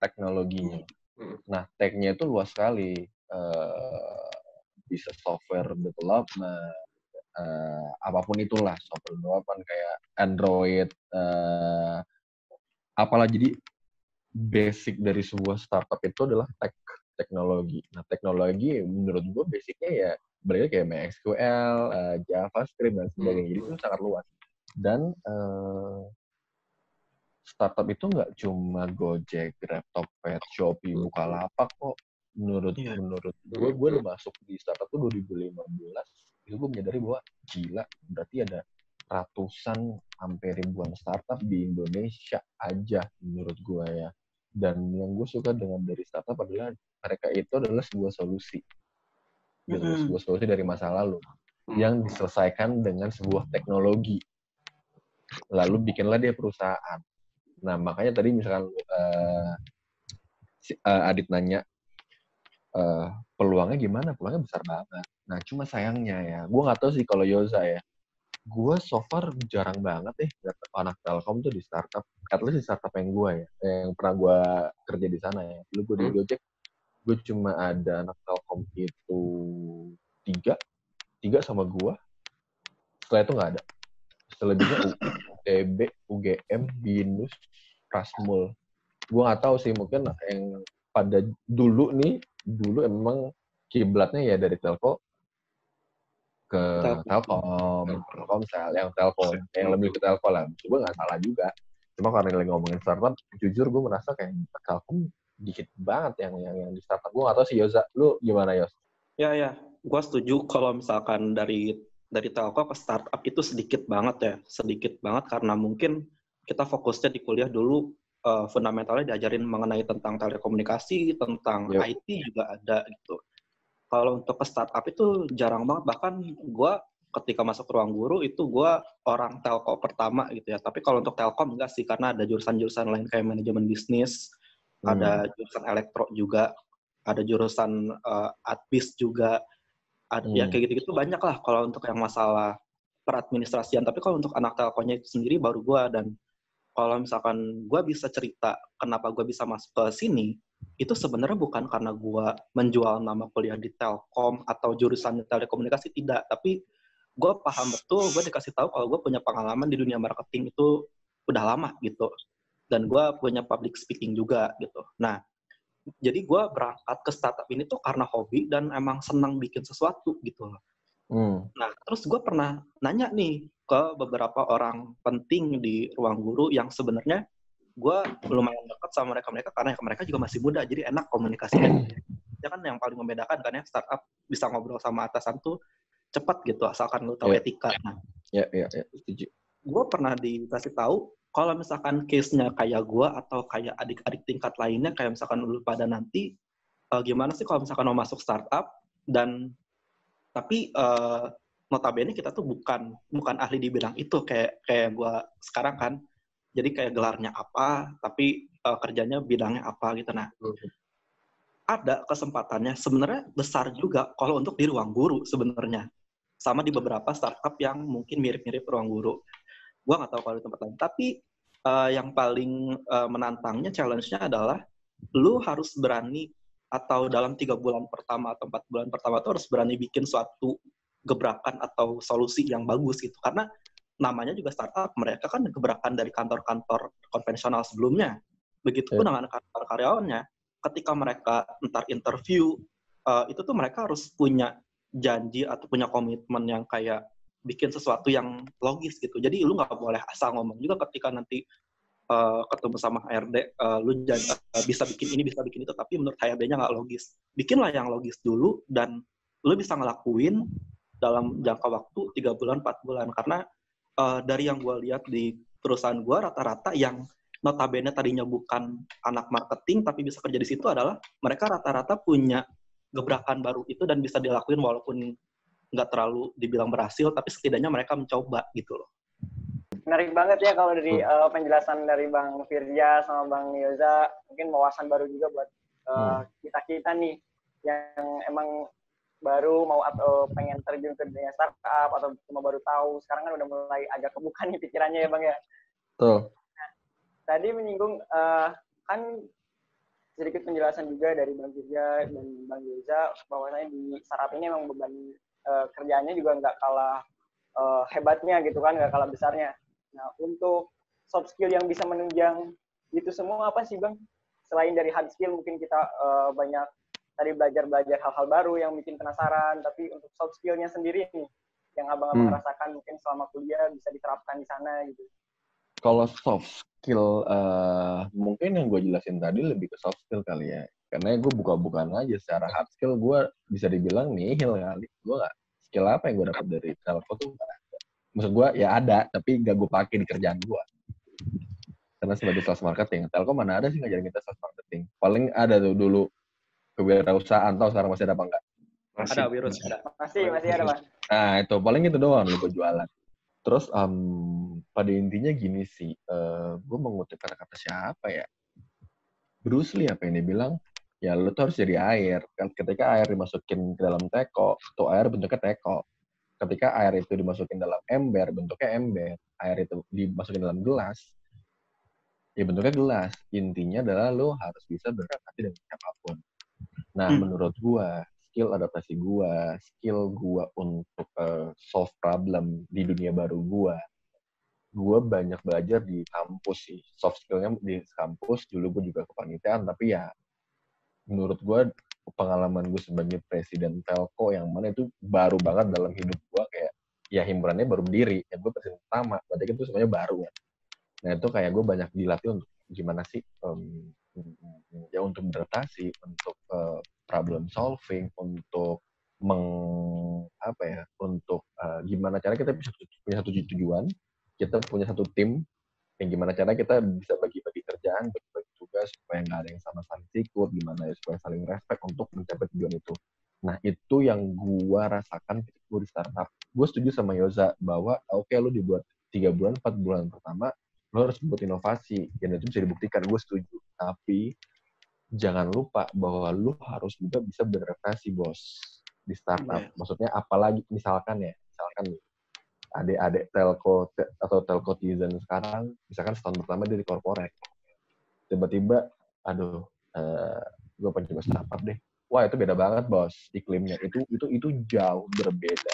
teknologinya. Hmm. Nah, tech-nya itu luas sekali. Eh, bisa software development, eh, apa pun itulah software development kayak Android, eh, apalah jadi basic dari sebuah startup itu adalah tech teknologi. Nah, teknologi menurut gue basicnya ya berarti kayak MySQL, eh, JavaScript dan sebagainya. Jadi itu sangat luas. Dan eh, startup itu nggak cuma Gojek, Grab, Tokped, Shopee, Bukalapak kok. Menurut Iya. menurut gue, gue udah masuk di startup tuh 2015. Itu gue menyadari bahwa gila, berarti ada ratusan sampai ribuan startup di Indonesia aja menurut gue ya. Dan yang gue suka dengan dari startup adalah mereka itu adalah sebuah solusi. Gitu, Mm-mm. sebuah solusi dari masa lalu Hmm. yang diselesaikan dengan sebuah teknologi. Lalu bikinlah dia perusahaan. Nah, makanya tadi misalkan eh, si- eh, Adit nanya eh, peluangnya gimana? Peluangnya besar banget. Nah, cuma sayangnya ya, gue nggak tahu sih kalau Yoza ya. Gue so far jarang banget nih lihat anak Telkom tuh di startup. At least di startup yang gue ya, yang pernah gue kerja di sana ya. Dulu gue di Hmm. Gojek, gue cuma ada anak Telkom itu tiga, tiga sama gue. Setelah itu nggak ada. Selebihnya UTB, UGM, BINUS, Prasmul. Gue nggak tahu sih mungkin yang pada dulu nih, dulu emang kiblatnya ya dari telco ke Telkom. Telkom, Telkomsel, yang Telkom, yang lebih ke Telkom lah. Gue nggak salah juga. Cuma karena lagi ngomongin startup, jujur gue merasa kayak Telkom dikit banget yang yang, yang di startup. Gue nggak tahu sih Yoza, lu gimana Yos? Ya ya, gue setuju kalau misalkan dari dari telco ke startup itu sedikit banget ya, sedikit banget karena mungkin kita fokusnya di kuliah dulu eh, fundamentalnya diajarin mengenai tentang telekomunikasi, tentang Yep. IT juga ada gitu. Kalau untuk ke startup itu jarang banget, bahkan gue ketika masuk ruang guru itu gue orang telco pertama gitu ya. Tapi kalau untuk telkom enggak sih, karena ada jurusan-jurusan lain kayak manajemen bisnis, Hmm. ada jurusan elektro juga, ada jurusan adbis juga, ada ya Hmm. kayak gitu-gitu banyak lah kalau untuk yang masalah peradministrasian. Tapi kalau untuk anak telkonya itu sendiri baru gua dan kalau misalkan gue bisa cerita kenapa gue bisa masuk ke sini, itu sebenarnya bukan karena gue menjual nama kuliah di Telkom atau jurusan telekomunikasi tidak, tapi gue paham betul, gue dikasih tahu kalau gue punya pengalaman di dunia marketing itu udah lama gitu, dan gue punya public speaking juga gitu. Nah, jadi gue berangkat ke startup ini tuh karena hobi dan emang senang bikin sesuatu gitu. Hmm. Nah, terus gue pernah nanya nih ke beberapa orang penting di ruang guru yang sebenarnya gue lumayan dekat sama mereka-mereka karena mereka juga masih muda, jadi enak komunikasinya. ya kan yang paling membedakan kan ya startup bisa ngobrol sama atasan tuh cepat gitu asalkan lu tahu yeah. etika. Nah, ya, ya, ya, setuju. Gue pernah dikasih tahu kalau misalkan case-nya kayak gue atau kayak adik-adik tingkat lainnya, kayak misalkan lu pada nanti, uh, gimana sih kalau misalkan mau masuk startup dan tapi uh, notabene kita tuh bukan bukan ahli di bidang itu kayak kayak gue sekarang kan, jadi kayak gelarnya apa, tapi uh, kerjanya bidangnya apa gitu. Nah. Okay. Ada kesempatannya. Sebenarnya besar juga kalau untuk di ruang guru sebenarnya. Sama di beberapa startup yang mungkin mirip-mirip ruang guru. Gue nggak tahu kalau di tempat lain. Tapi uh, yang paling uh, menantangnya challenge-nya adalah lu harus berani atau dalam tiga bulan pertama atau empat bulan pertama itu harus berani bikin suatu gebrakan atau solusi yang bagus gitu karena namanya juga startup mereka kan gebrakan dari kantor-kantor konvensional sebelumnya begitupun yeah. dengan kantor karyawannya ketika mereka ntar interview uh, itu tuh mereka harus punya janji atau punya komitmen yang kayak bikin sesuatu yang logis gitu. Jadi lu nggak boleh asal ngomong juga ketika nanti uh, ketemu sama HRD, uh, eh, lu jangan, uh, bisa bikin ini, bisa bikin itu, tapi menurut HRD-nya nggak logis. Bikinlah yang logis dulu dan lu bisa ngelakuin dalam jangka waktu tiga bulan, empat bulan. Karena uh, dari yang gue lihat di perusahaan gue rata-rata yang notabene tadinya bukan anak marketing tapi bisa kerja di situ adalah mereka rata-rata punya gebrakan baru itu dan bisa dilakuin walaupun nggak terlalu dibilang berhasil, tapi setidaknya mereka mencoba gitu loh. Menarik banget ya kalau dari uh, penjelasan dari Bang Firja sama Bang Yoza, mungkin wawasan baru juga buat uh, hmm. kita kita nih yang emang baru mau atau pengen terjun ke dunia startup atau cuma baru tahu sekarang kan udah mulai agak kebuka nih pikirannya ya bang ya. Betul. Nah, tadi menyinggung uh, kan sedikit penjelasan juga dari bang Firja dan bang Yoza bahwasanya di startup ini emang beban uh, kerjaannya juga nggak kalah uh, hebatnya gitu kan, nggak kalah besarnya. Nah, untuk soft skill yang bisa menunjang itu semua apa sih bang? Selain dari hard skill mungkin kita uh, banyak tadi belajar-belajar hal-hal baru yang bikin penasaran, tapi untuk soft skillnya sendiri nih, yang abang-abang hmm. rasakan mungkin selama kuliah bisa diterapkan di sana gitu. Kalau soft skill, uh, mungkin yang gue jelasin tadi lebih ke soft skill kali ya karena gue buka-bukaan aja secara hard skill gue bisa dibilang nihil kali gue gak skill apa yang gue dapat dari telco tuh gak maksud gue ya ada tapi gak gue pakai di kerjaan gue karena sebagai sales marketing telco mana ada sih ngajarin kita sales marketing? Paling ada tuh dulu kewirausahaan tahu sekarang masih ada apa enggak masih. Ada virus ada. Masih masih ada mas. Nah itu paling itu doang gue jualan. Terus um, pada intinya gini sih uh, gue mengutip kata-kata siapa ya? Bruce Lee apa yang dia bilang? Ya lu tuh harus jadi air. Kan ketika air dimasukin ke dalam teko, tuh air bentuknya teko. Ketika air itu dimasukin dalam ember, bentuknya ember. Air itu dimasukin dalam gelas, ya bentuknya gelas. Intinya adalah lu harus bisa beradaptasi dengan siapa pun. Nah, hmm. menurut gua, skill adaptasi gua, skill gua untuk uh, solve problem di dunia baru gua, gue banyak belajar di kampus sih. Soft skillnya di kampus, dulu gue juga kepanitiaan, tapi ya menurut gue pengalaman gue sebagai presiden Telco yang mana itu baru banget dalam hidup gue kayak ya himpunannya baru berdiri ya gue presiden pertama berarti itu semuanya baru ya nah itu kayak gue banyak dilatih untuk gimana sih um, ya untuk beradaptasi untuk uh, problem solving untuk meng apa ya untuk uh, gimana cara kita bisa punya satu tujuan kita punya satu tim yang gimana cara kita bisa bagi-bagi kerjaan bagi-bagi tugas supaya nggak ada yang sama saling sikut gimana ya supaya saling respect untuk mencapai tujuan itu. Nah itu yang gua rasakan ketika gua di startup. Gue setuju sama Yoza bahwa oke okay, lu dibuat tiga bulan empat bulan pertama lo harus buat inovasi dan itu bisa dibuktikan. Gue setuju. Tapi jangan lupa bahwa lu harus juga bisa beradaptasi bos di startup. Yeah. maksudnya apalagi misalkan ya misalkan adik-adik telco te- atau telco tizen sekarang, misalkan setahun pertama dia di corporate, tiba-tiba, aduh, eh, gue pengen coba startup deh. Wah itu beda banget bos iklimnya. Itu itu itu jauh berbeda.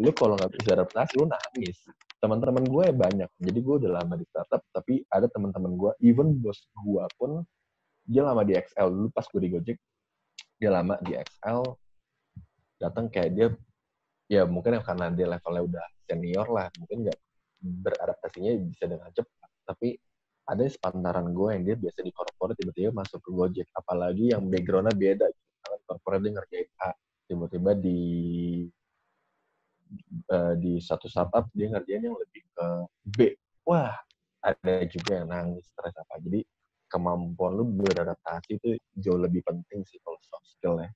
Lu kalau nggak bisa adaptasi lu nangis. Teman-teman gue banyak. Jadi gue udah lama di startup, tapi ada teman-teman gue, even bos gue pun dia lama di XL dulu pas gue di Gojek, dia lama di XL, datang kayak dia ya mungkin karena dia levelnya udah senior lah, mungkin nggak beradaptasinya bisa dengan cepat. Tapi ada sepantaran gue yang dia biasa di corporate tiba-tiba masuk ke Gojek, apalagi yang backgroundnya beda. Misalkan corporate dia ngerjain A, tiba-tiba di eh, di satu startup dia ngerjain yang lebih ke B. Wah, ada juga yang nangis stres apa. Jadi kemampuan lu beradaptasi itu jauh lebih penting sih kalau soft skill ya.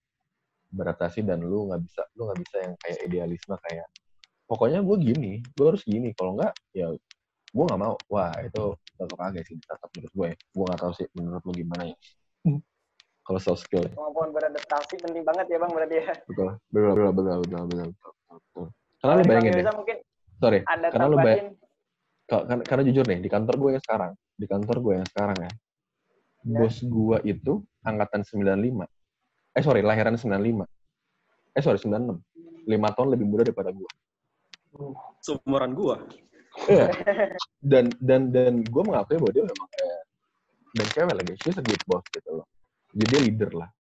Beradaptasi dan lu nggak bisa lu nggak bisa yang kayak idealisme kayak pokoknya gue gini, gue harus gini. Kalau nggak ya gue nggak mau. Wah itu tetap kagak sih tetap menurut gue. Gue nggak tahu sih menurut lu gimana ya. Kalau soft skill ya. Kemampuan beradaptasi penting banget ya bang berarti ya. Betul, betul, betul, betul, betul, betul, betul. Karena lu bayangin deh, mungkin sorry, ada karena lu bayang, tambahin karena, karena jujur nih, di kantor gue yang sekarang, di kantor gue yang sekarang ya, Ya. bos gue itu angkatan 95. Eh sorry, lahiran 95. Eh sorry, 96. 5 tahun lebih muda daripada gue. Seumuran gua. Iya. dan dan dan gue mengakui bahwa dia memang kayak dan cewek lagi, she's a good boss gitu loh. Jadi dia leader lah.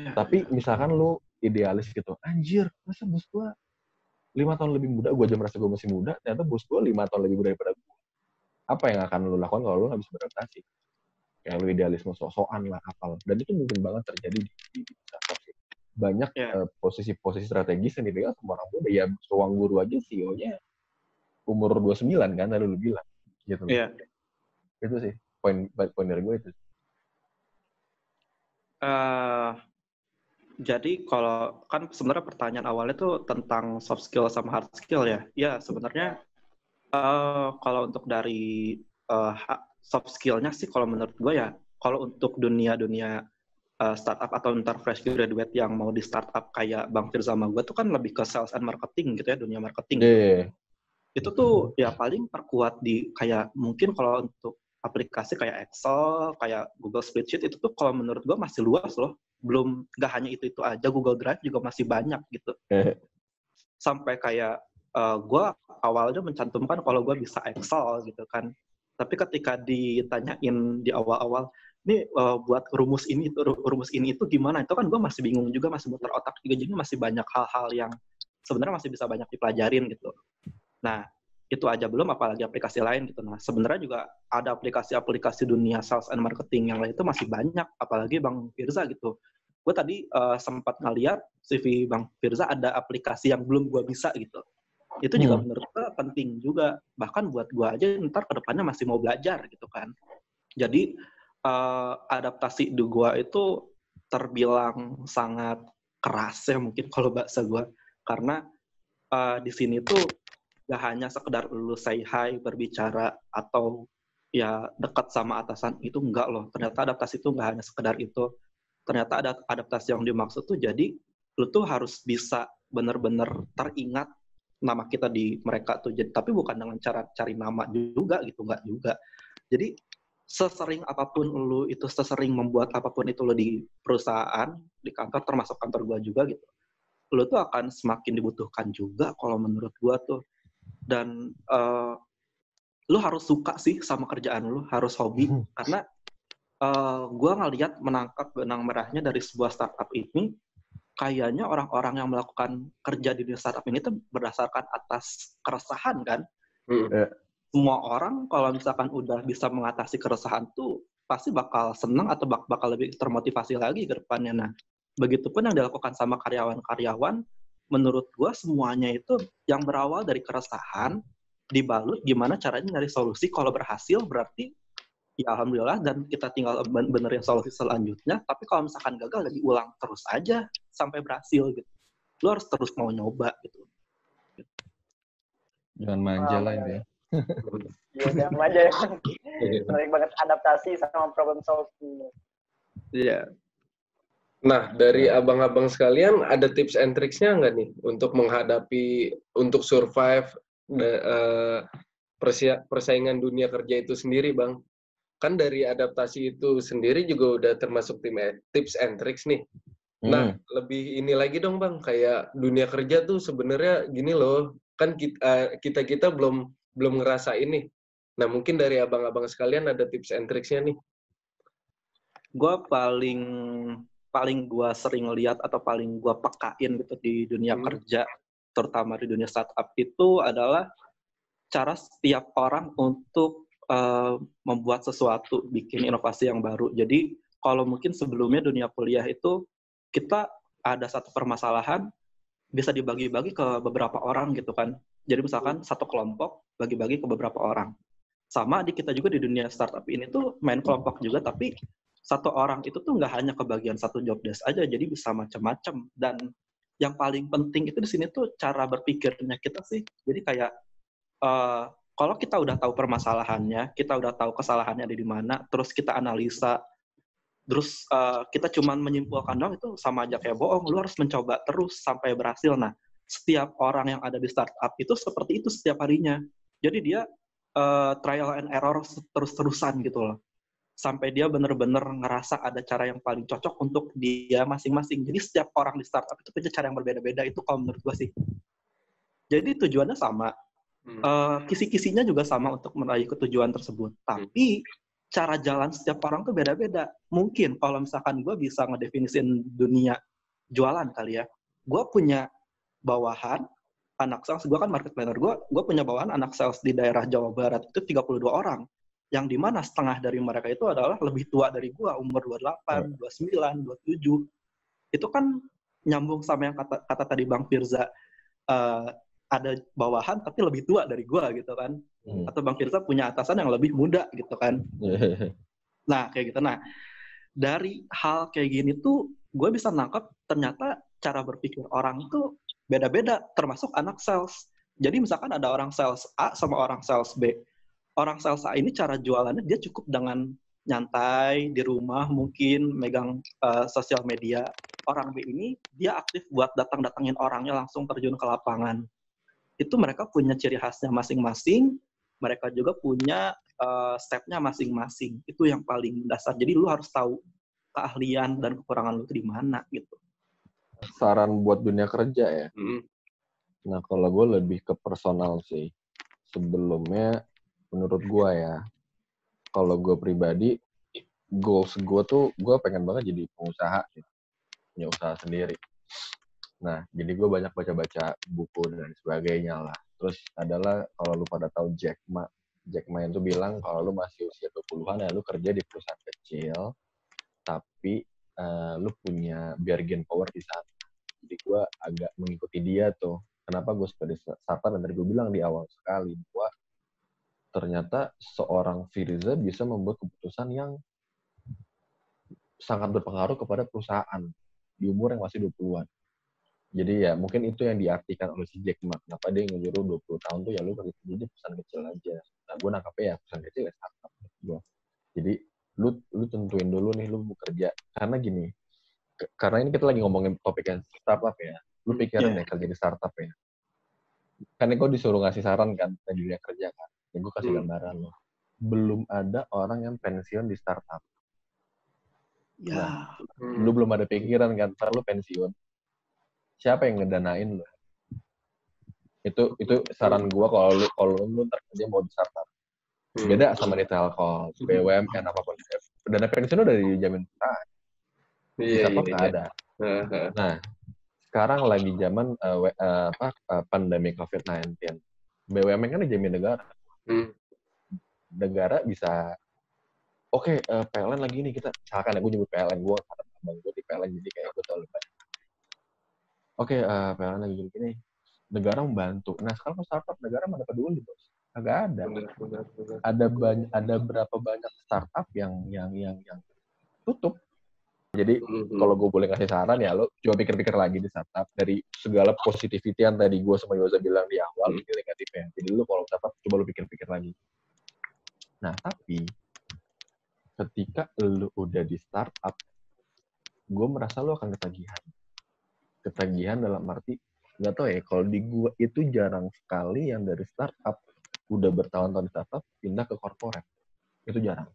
Iya. Tapi misalkan lu idealis gitu, anjir, masa bos gue lima tahun lebih muda, gue aja merasa gue masih muda, ternyata bos gue lima tahun lebih muda daripada gue. Apa yang akan lu lakukan kalau lu nggak bisa beradaptasi? Kayak lu idealisme sok-sokan lah, apal. Dan itu mungkin banget terjadi di, di, di sih. Banyak Iya. eh, posisi-posisi strategis yang dipegang sama orang muda. Ya, ruang guru aja CEO-nya umur 29 kan, tadi lu bilang. Gitu. Iya. Itu sih, poin poin dari gue itu. Eh, jadi kalau kan sebenarnya pertanyaan awalnya tuh tentang soft skill sama hard skill ya. Ya sebenarnya eh kalau untuk dari ha- soft skillnya sih kalau menurut gue ya, kalau untuk dunia-dunia eh, startup atau ntar fresh graduate yang mau di startup kayak Bang Firza sama gue tuh kan lebih ke sales and marketing gitu ya, dunia marketing. Iya. itu tuh ya paling perkuat di kayak mungkin kalau untuk aplikasi kayak Excel, kayak Google Spreadsheet itu tuh kalau menurut gua masih luas loh. Belum nggak hanya itu itu aja, Google Drive juga masih banyak gitu. Eh, Sampai kayak eh, gua awalnya mencantumkan kalau gua bisa Excel gitu kan. Tapi ketika ditanyain di awal-awal, nih eh, buat rumus ini rumus ini itu gimana? Itu kan gua masih bingung juga, masih muter otak juga. Jadi masih banyak hal-hal yang sebenarnya masih bisa banyak dipelajarin gitu. Nah, itu aja belum apalagi aplikasi lain gitu. Nah, sebenarnya juga ada aplikasi-aplikasi dunia sales and marketing yang lain itu masih banyak, apalagi Bang Firza gitu. Gue tadi eh, sempat ngeliat CV Bang Firza ada aplikasi yang belum gue bisa gitu. Itu juga Hmm. menurut gue penting juga. Bahkan buat gue aja ntar ke depannya masih mau belajar gitu kan. Jadi eh, adaptasi di gue itu terbilang sangat keras ya mungkin kalau bahasa gue. Karena eh, di sini tuh gak hanya sekedar lu say hi, berbicara, atau ya dekat sama atasan, itu enggak loh. Ternyata adaptasi itu enggak hanya sekedar itu. Ternyata ada adaptasi yang dimaksud tuh jadi lu tuh harus bisa benar-benar teringat nama kita di mereka tuh. Jadi, tapi bukan dengan cara cari nama juga gitu, enggak juga. Jadi sesering apa pun lu itu sesering membuat apa pun itu lu di perusahaan, di kantor termasuk kantor gua juga gitu. Lu tuh akan semakin dibutuhkan juga kalau menurut gua tuh dan eh, lu harus suka sih sama kerjaan lu, harus hobi Hmm. karena eh, gua ngelihat menangkap benang merahnya dari sebuah startup ini kayaknya orang-orang yang melakukan kerja di dunia startup ini tuh berdasarkan atas keresahan kan. Hmm. Semua orang kalau misalkan udah bisa mengatasi keresahan tuh pasti bakal seneng atau bak- bakal lebih termotivasi lagi ke depannya. Nah, begitupun yang dilakukan sama karyawan-karyawan, menurut gua semuanya itu yang berawal dari keresahan, dibalut gimana caranya nyari solusi. Kalau berhasil berarti ya alhamdulillah dan kita tinggal ben- benerin solusi selanjutnya. Tapi kalau misalkan gagal ya diulang terus aja sampai berhasil gitu. Lu harus terus mau nyoba gitu. Jangan manja Ah, lah ini. Iya, sama aja ya. Menarik banget adaptasi sama problem solving. Iya. Nah, dari abang-abang sekalian, ada tips and tricksnya nggak nih untuk menghadapi, untuk survive da- eh, persia- persaingan dunia kerja itu sendiri, Bang. Kan dari adaptasi itu sendiri juga udah termasuk tim eh, tips and tricks nih. Nah, Hmm. lebih ini lagi dong, Bang. Kayak dunia kerja tuh sebenarnya gini loh. Kan kita kita, kita belum belum ngerasa ini. Nah, mungkin dari abang-abang sekalian ada tips and tricks-nya nih. gue paling paling gue sering lihat atau paling gue pekain gitu di dunia Hmm. kerja terutama di dunia startup itu adalah cara setiap orang untuk eh, membuat sesuatu bikin inovasi yang baru jadi kalau mungkin sebelumnya dunia kuliah itu kita ada satu permasalahan bisa dibagi-bagi ke beberapa orang gitu kan jadi misalkan satu kelompok bagi-bagi ke beberapa orang sama di kita juga di dunia startup ini tuh main kelompok juga tapi satu orang itu tuh nggak hanya kebagian satu job desk aja, jadi bisa macam-macam. Dan yang paling penting itu di sini tuh cara berpikirnya kita sih. Jadi kayak eh, kalau kita udah tahu permasalahannya, kita udah tahu kesalahannya ada di mana, terus kita analisa, terus eh, kita cuman menyimpulkan dong itu sama aja kayak bohong. Lu harus mencoba terus sampai berhasil. Nah, setiap orang yang ada di startup itu seperti itu setiap harinya. Jadi dia eh, trial and error terus-terusan gitu loh sampai dia bener-bener ngerasa ada cara yang paling cocok untuk dia masing-masing. Jadi setiap orang di startup itu punya cara yang berbeda-beda. Itu kalau menurut gue sih. Jadi tujuannya sama. Hmm. Eh, kisi-kisinya juga sama untuk meraih ketujuan tersebut. Tapi cara jalan setiap orang tuh beda-beda. Mungkin kalau misalkan gue bisa ngedefinisin dunia jualan kali ya. Gue punya bawahan anak sales, gue kan market planner, gue gue punya bawahan anak sales di daerah Jawa Barat itu 32 orang yang di mana setengah dari mereka itu adalah lebih tua dari gua umur 28, 29, 27 itu kan nyambung sama yang kata, kata tadi Bang Firza eh, ada bawahan tapi lebih tua dari gua gitu kan Hmm. atau Bang Firza punya atasan yang lebih muda gitu kan nah kayak gitu nah dari hal kayak gini tuh gue bisa nangkep ternyata cara berpikir orang itu beda-beda termasuk anak sales jadi misalkan ada orang sales A sama orang sales B orang sales A ini cara jualannya dia cukup dengan nyantai di rumah mungkin megang uh, sosial media. Orang B ini dia aktif buat datang-datangin orangnya langsung terjun ke lapangan. Itu mereka punya ciri khasnya masing-masing. Mereka juga punya uh, stepnya masing-masing. Itu yang paling dasar. Jadi lu harus tahu keahlian dan kekurangan lu itu di mana gitu. Saran buat dunia kerja ya. Hmm. Nah, kalau gue lebih ke personal sih. Sebelumnya, menurut gue ya, kalau gue pribadi, goals gue tuh, gue pengen banget jadi pengusaha. Punya usaha sendiri. Nah, jadi gue banyak baca-baca buku dan sebagainya lah. Terus adalah, kalau lu pada tahu Jack Ma, Jack Ma itu bilang, kalau lu masih usia 20-an ya lu kerja di perusahaan kecil, tapi uh, lu punya bargain power di sana. Jadi gue agak mengikuti dia tuh kenapa gue sebagai startup dan tadi gue bilang di awal sekali bahwa ternyata seorang Firza bisa membuat keputusan yang sangat berpengaruh kepada perusahaan di umur yang masih 20-an. Jadi ya mungkin itu yang diartikan oleh si Jack Ma. Kenapa dia nyuruh 20 tahun tuh ya lu kerja jadi perusahaan kecil aja. Nah gue nangkapnya ya perusahaan kecil ya startup. Gue. Jadi lu lu tentuin dulu nih lu mau kerja. Karena gini, karena ini kita lagi ngomongin topik yang startup ya. Lu pikirin yeah. ya kerja di startup ya. Kan gue disuruh ngasih saran kan di dunia kerja kan. Ya gue kasih hmm. gambaran loh. Belum ada orang yang pensiun di startup. Ya. Nah, hmm. lu belum ada pikiran kan, ntar lu pensiun. Siapa yang ngedanain lu? Itu itu saran gua kalau lu kalau lu ntar kerja mau di startup. Hmm. Beda sama di Telkom, BUMN apa pun. Dana pensiun udah dijamin perusahaan. Iya, iya, iya. ada. Nah, sekarang lagi zaman uh, uh, apa uh, pandemi COVID-19. BUMN kan dijamin negara. Hmm. Negara bisa oke okay, uh, PLN lagi nih kita misalkan aku nyebut PLN gue kata abang gue di PLN jadi kayak gue lebih oke okay, uh, PLN lagi gini, gini negara membantu nah sekarang startup negara mana peduli bos agak ada benar, benar, benar. ada banyak ada berapa banyak startup yang yang yang yang tutup jadi mm-hmm. kalau gue boleh kasih saran ya lo coba pikir-pikir lagi di startup dari segala positivity yang tadi gue sama Yoza bilang di awal mm-hmm. negatifnya jadi lo kalau startup coba lo pikir-pikir lagi nah tapi ketika lu udah di startup, gue merasa lu akan ketagihan. Ketagihan dalam arti nggak tahu ya kalau di gua itu jarang sekali yang dari startup udah bertahun-tahun di startup pindah ke corporate. Itu jarang.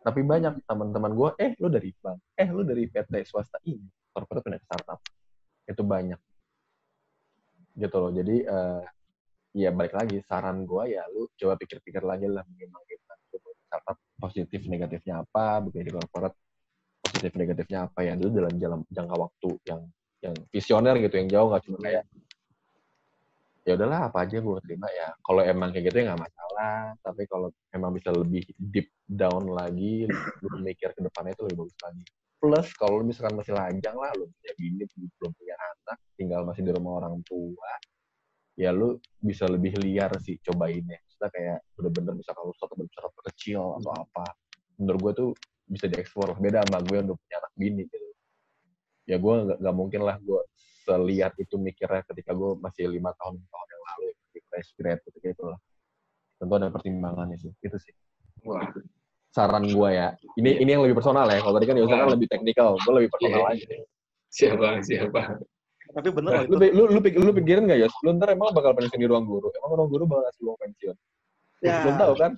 Tapi banyak teman-teman gua eh lu dari bank eh lu dari PT swasta ini corporate pindah ke startup. Itu banyak. Gitu loh. Jadi eh, ya balik lagi saran gua ya lu coba pikir-pikir lagi lah gimana gitu. startup positif negatifnya apa bekerja di corporate positif negatifnya apa ya dalam dalam jangka waktu yang yang visioner gitu yang jauh nggak cuma kayak ya udahlah apa aja gue terima. Ya kalau emang kayak gitu ya nggak masalah tapi kalau emang bisa lebih deep down lagi lu mikir ke depannya itu lebih bagus lagi. Plus kalau lu misalkan masih lajang lah lu punya bini belum punya anak tinggal masih di rumah orang tua ya lu bisa lebih liar sih cobainnya. Kita kayak bener-bener bisa kalau satu besar atau kecil atau apa menurut gue tuh bisa dieksplor beda sama gue yang udah punya anak bini gitu ya gue nggak nggak mungkin lah gue selihat itu mikirnya ketika gue masih lima tahun tahun yang lalu di fresh grad gitu gitu lah tentu ada pertimbangannya sih itu sih Wah, saran gue ya ini ini yang lebih personal ya kalau tadi kan Yosa kan lebih teknikal gue lebih personal Iya. aja siapa siapa. Tapi bener Nah, lu, lu, lu, lu pikirin gak Yos? Lu ntar emang bakal pensiun di ruang guru? Emang ruang guru bakal ngasih uang pensiun? Ya. Belum tahu kan?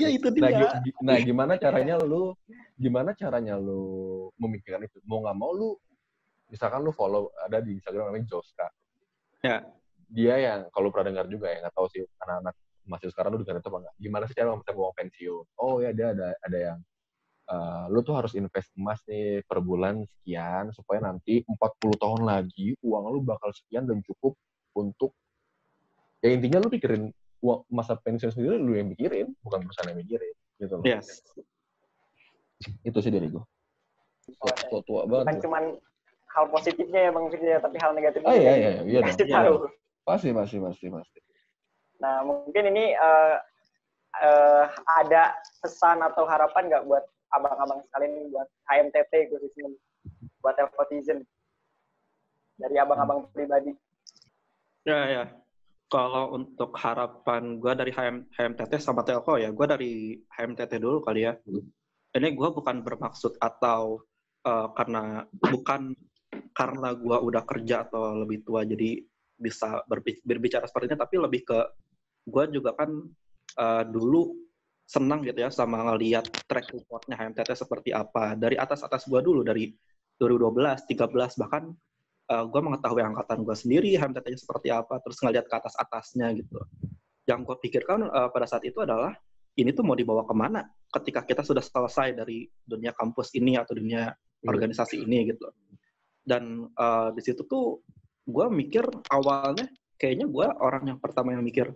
Ya itu Nah, dia. gi- nah, gimana caranya lu gimana caranya lu memikirkan itu? Mau nggak mau lu misalkan lu follow ada di Instagram namanya Joska. Ya. Dia yang kalau pernah dengar juga ya nggak tahu sih anak-anak masih sekarang lu dengar itu apa enggak? Gimana sih cara bisa uang pensiun? Oh ya dia ada ada yang eh, lu tuh harus invest emas nih per bulan sekian supaya nanti 40 tahun lagi uang lu bakal sekian dan cukup untuk ya intinya lu pikirin uang masa pensiun sendiri lu yang mikirin bukan perusahaan yang mikirin gitu loh. Yes. Itu sih dari gua. Tua, tua, tua bukan banget. tuh. cuman hal positifnya ya bang Fikri ya, tapi hal negatifnya Oh iya iya iya dong. dikasih Iya tahu. Pasti pasti pasti pasti. Nah mungkin ini eh, eh, ada pesan atau harapan nggak buat abang-abang sekalian buat HMTT khususnya buat Evotizen dari abang-abang pribadi. Ya, ya. Kalau untuk harapan gue dari HM, HMTT sama Telco ya, gue dari HMTT dulu kali ya. Hmm. Ini gue bukan bermaksud atau eh, karena bukan karena gue udah kerja atau lebih tua jadi bisa berbi- berbicara seperti ini, tapi lebih ke gue juga kan eh, dulu senang gitu ya sama ngeliat track recordnya HMTT seperti apa. Dari atas atas gue dulu dari 2012, 13 bahkan gue mengetahui angkatan gue sendiri HMTT-nya seperti apa terus ngeliat ke atas atasnya gitu. Yang gue pikirkan eh, pada saat itu adalah ini tuh mau dibawa ke mana ketika kita sudah selesai dari dunia kampus ini atau dunia Hmm. organisasi ini gitu dan eh, di situ tuh gue mikir awalnya kayaknya gue orang yang pertama yang mikir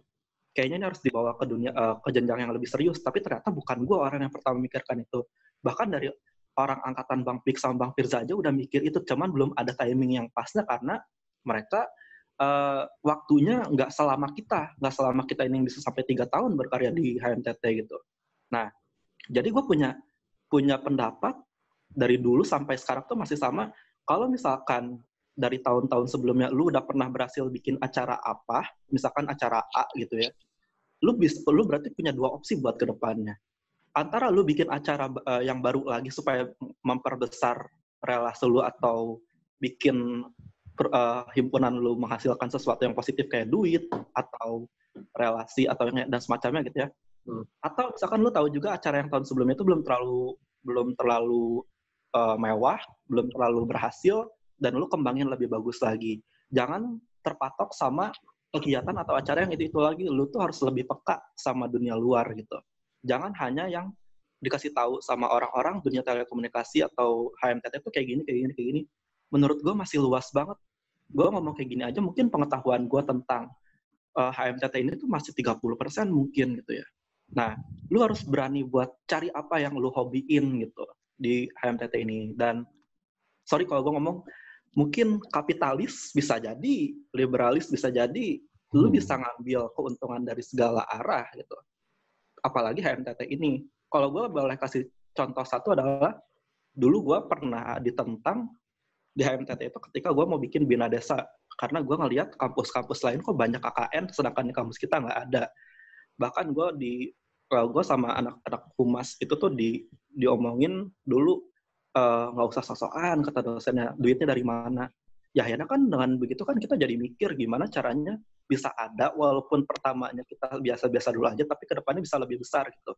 kayaknya ini harus dibawa ke dunia eh, ke jenjang yang lebih serius. Tapi ternyata bukan gue orang yang pertama memikirkan itu. Bahkan dari orang angkatan Bang Pik sama Bang Firza aja udah mikir itu cuman belum ada timing yang pasnya karena mereka eh, waktunya nggak selama kita nggak selama kita ini yang bisa sampai tiga tahun berkarya di HMTT gitu. Nah jadi gue punya punya pendapat dari dulu sampai sekarang tuh masih sama kalau misalkan dari tahun-tahun sebelumnya lu udah pernah berhasil bikin acara apa misalkan acara A gitu ya lu bisa lu berarti punya dua opsi buat ke depannya antara lu bikin acara eh, yang baru lagi supaya memperbesar relasi lu atau bikin eh, himpunan lu menghasilkan sesuatu yang positif kayak duit atau relasi atau yang dan semacamnya gitu ya. Hmm. Atau misalkan lu tahu juga acara yang tahun sebelumnya itu belum terlalu belum terlalu eh, mewah, belum terlalu berhasil dan lu kembangin lebih bagus lagi. Jangan terpatok sama kegiatan atau acara yang itu-itu lagi. Lu tuh harus lebih peka sama dunia luar gitu jangan hanya yang dikasih tahu sama orang-orang dunia telekomunikasi atau HMTT itu kayak gini, kayak gini, kayak gini. Menurut gue masih luas banget. Gue ngomong kayak gini aja, mungkin pengetahuan gue tentang eh, HMTT ini tuh masih 30% mungkin gitu ya. Nah, lu harus berani buat cari apa yang lu hobiin gitu di HMTT ini. Dan sorry kalau gue ngomong, mungkin kapitalis bisa jadi, liberalis bisa jadi, lu Hmm. bisa ngambil keuntungan dari segala arah gitu apalagi HMTT ini. Kalau gue boleh kasih contoh satu adalah dulu gue pernah ditentang di HMTT itu ketika gue mau bikin bina desa karena gue ngelihat kampus-kampus lain kok banyak KKN sedangkan di kampus kita nggak ada. Bahkan gue di gue sama anak-anak humas itu tuh di diomongin dulu eh, nggak usah sosokan kata dosennya duitnya dari mana? Ya akhirnya kan dengan begitu kan kita jadi mikir gimana caranya bisa ada walaupun pertamanya kita biasa-biasa dulu aja tapi ke depannya bisa lebih besar gitu.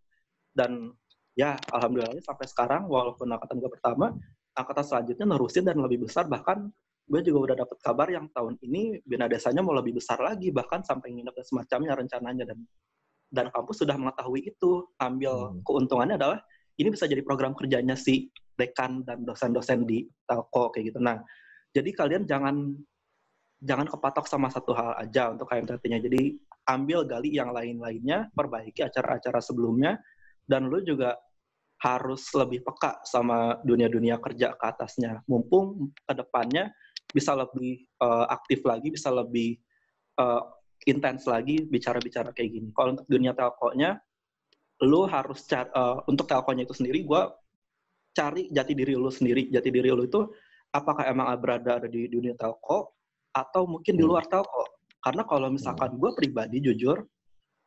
Dan ya alhamdulillah sampai sekarang walaupun angkatan gue pertama angkatan selanjutnya nerusin dan lebih besar bahkan gue juga udah dapat kabar yang tahun ini bina desanya mau lebih besar lagi bahkan sampai nginep dan semacamnya rencananya dan dan kampus sudah mengetahui itu ambil hmm. keuntungannya adalah ini bisa jadi program kerjanya si dekan dan dosen-dosen di telco kayak gitu nah jadi kalian jangan jangan kepatok sama satu hal aja untuk KMTT-nya jadi ambil gali yang lain-lainnya perbaiki acara-acara sebelumnya dan lu juga harus lebih peka sama dunia-dunia kerja ke atasnya. Mumpung ke depannya bisa lebih uh, aktif lagi, bisa lebih uh, intens lagi bicara-bicara kayak gini. Kalau untuk dunia telkonya, lu harus cari, uh, untuk telkonya itu sendiri, gue cari jati diri lu sendiri. Jati diri lu itu apakah emang berada ada di dunia telko atau mungkin di hmm. luar telko. Karena kalau misalkan hmm. gue pribadi jujur,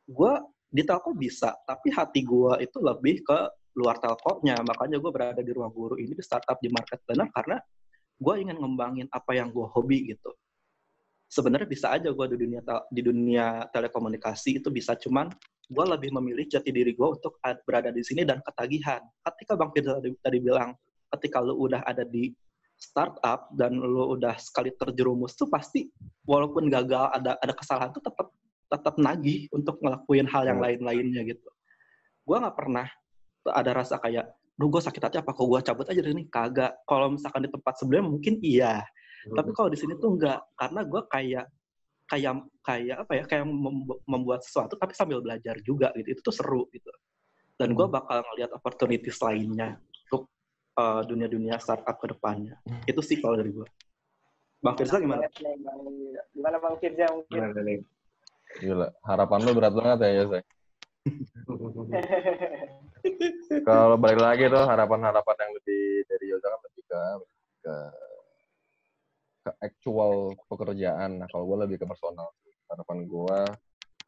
gue di telko bisa, tapi hati gue itu lebih ke luar telkomnya. Makanya gue berada di ruang guru ini di startup di market planner karena gue ingin ngembangin apa yang gue hobi gitu. Sebenarnya bisa aja gue di dunia di dunia telekomunikasi itu bisa, cuman gue lebih memilih jati diri gue untuk berada di sini dan ketagihan. Ketika Bang Firza tadi, tadi bilang, ketika lu udah ada di startup dan lu udah sekali terjerumus tuh pasti walaupun gagal ada ada kesalahan tuh tetap tetap nagih untuk ngelakuin hal yang hmm. lain-lainnya gitu. Gue nggak pernah ada rasa kayak, duh gue sakit hati apa kok gue cabut aja dari sini? Kagak. Kalau misalkan di tempat sebelumnya mungkin iya. Hmm. Tapi kalau di sini tuh enggak. Karena gue kayak kayak kayak apa ya kayak membuat sesuatu tapi sambil belajar juga gitu itu tuh seru gitu dan gue hmm. bakal ngeliat opportunities lainnya untuk uh, dunia-dunia startup ke depannya hmm. itu sih kalau dari gue bang Firza gimana gimana bang Firza mungkin Gila, harapan lu berat banget ya, Yose. Kalau balik lagi tuh harapan-harapan yang lebih dari Yoga kan lebih ke ke ke actual pekerjaan. Nah, kalau gue lebih ke personal. Harapan gue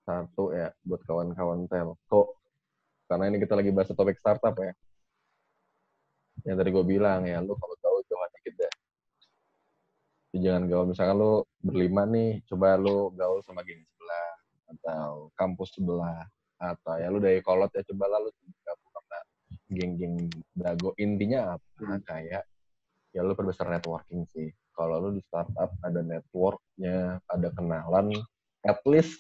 satu ya buat kawan-kawan telco. Karena ini kita lagi bahas topik startup ya. Yang tadi gue bilang ya, lu kalau tahu jangan dikit deh. Jangan gaul. Misalkan lu berlima nih, coba lu gaul sama geng sebelah atau kampus sebelah atau ya lu dari kolot ya coba lalu gabung sama geng-geng dago intinya apa hmm. kayak ya lu perbesar networking sih kalau lu di startup ada networknya ada kenalan at least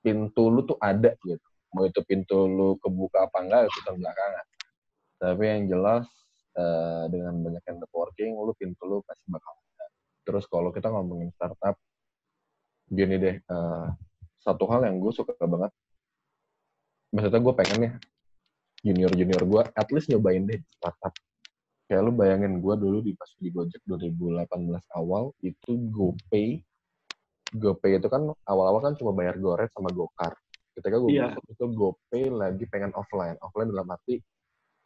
pintu lu tuh ada gitu. Mau itu pintu lu kebuka apa enggak itu belakangan. Tapi yang jelas uh, dengan banyak networking lu pintu lu pasti bakal ada. Terus kalau kita ngomongin startup gini deh uh, satu hal yang gue suka banget maksudnya gue pengen ya junior junior gue at least nyobain deh startup kayak lu bayangin gue dulu di pas di Gojek 2018 awal itu GoPay. GoPay itu kan awal-awal kan cuma bayar goret sama GoCar ketika gue yeah. masuk itu GoPay lagi pengen offline. Offline dalam arti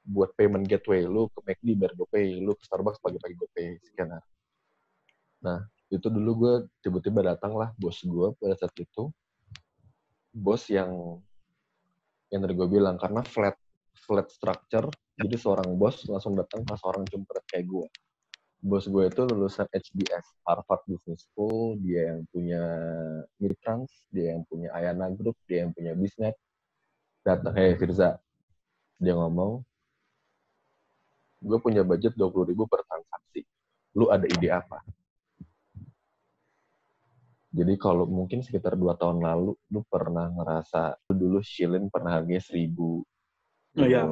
buat payment gateway lu ke McD bayar GoPay lu ke Starbucks pagi-pagi GoPay sekian nah itu dulu gue tiba-tiba datang lah bos gue pada saat itu. Bos yang yang tadi gue bilang karena flat flat structure jadi seorang bos langsung datang pas orang cempret kayak gue bos gue itu lulusan HBS Harvard Business School. Dia yang punya Mirtrans dia yang punya Ayana Group dia yang punya Bisnet datang hey Firza. Dia ngomong gue punya budget dua puluh ribu per transaksi. Lu ada ide apa? Jadi kalau mungkin sekitar dua tahun lalu, lu pernah ngerasa lu dulu shilin pernah harganya seribu. Oh iya.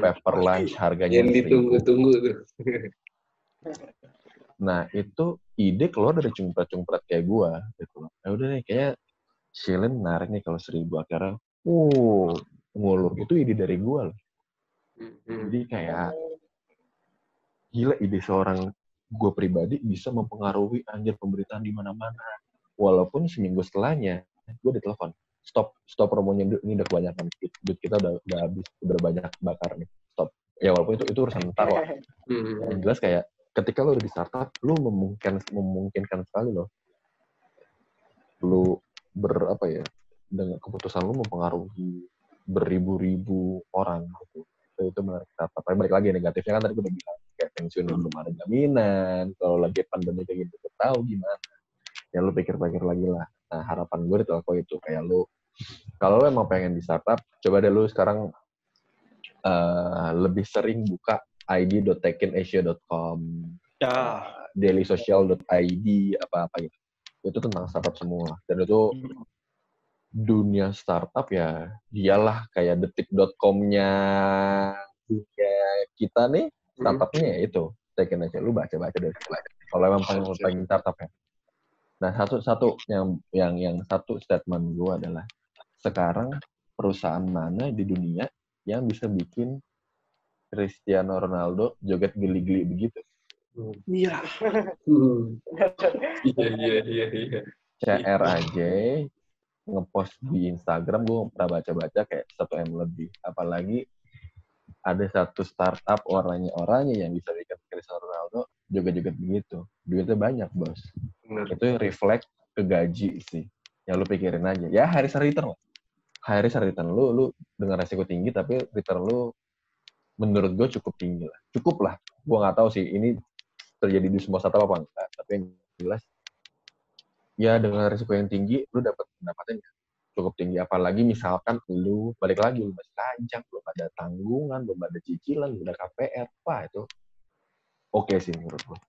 Paper lunch harganya Yang ditunggu-tunggu tuh. Nah itu ide keluar dari cumpret-cumpret kayak gua gitu. Ya udah nih kayak shilin menarik nih kalau seribu akhirnya. Uh, ngulur itu ide dari gua loh. Jadi kayak gila ide seorang gue pribadi bisa mempengaruhi anjir pemberitaan di mana-mana. Walaupun seminggu setelahnya gue ditelepon, stop stop promonya ini udah kebanyakan duit kita udah udah habis udah banyak bakar nih. Stop. Ya walaupun itu itu urusan ntar lah. Hmm. yang jelas kayak ketika lo udah di startup lo memungkinkan memungkinkan sekali lo lo ber apa ya dengan keputusan lo mempengaruhi beribu-ribu orang gitu. Itu menarik startup. Tapi balik lagi negatifnya kan tadi gue udah bilang kayak pensiun belum ada jaminan. Kalau lagi pandemi kayak gitu tahu gimana. Ya lu pikir-pikir lagi lah nah harapan gue di telco itu kayak lu kalau lu emang pengen di startup coba deh lu sekarang eh, lebih sering buka id.tekinasia.com Ya. dailysocial.id apa-apa gitu. Itu tentang startup semua. Dan itu Hmm. dunia startup ya dialah kayak detik.com-nya dunia kita nih startupnya ya itu tekin aja lu baca baca dari kalau emang pengen pengen startup ya nah satu satu yang yang yang satu statement gue adalah sekarang perusahaan mana di dunia yang bisa bikin Cristiano Ronaldo joget geli-geli begitu Iya. Iya iya iya iya. CR aja ngepost di Instagram gue pernah baca-baca kayak satu m lebih apalagi ada satu startup orangnya orangnya yang bisa bikin Cristiano Ronaldo juga-juga begitu duitnya banyak bos. Benar. itu reflect ke gaji sih yang lu pikirin aja. Ya hari return lah. Hari return lu lu dengan resiko tinggi tapi return lu menurut gue cukup tinggi lah. Cukup lah. Gue nggak tahu sih ini terjadi di semua startup apa enggak tapi yang jelas ya dengan resiko yang tinggi lu dapat pendapatan yang cukup tinggi. Apalagi misalkan lu balik lagi lu masih lajang belum ada tanggungan belum ada cicilan belum ada KPR wah itu oke sih menurut gue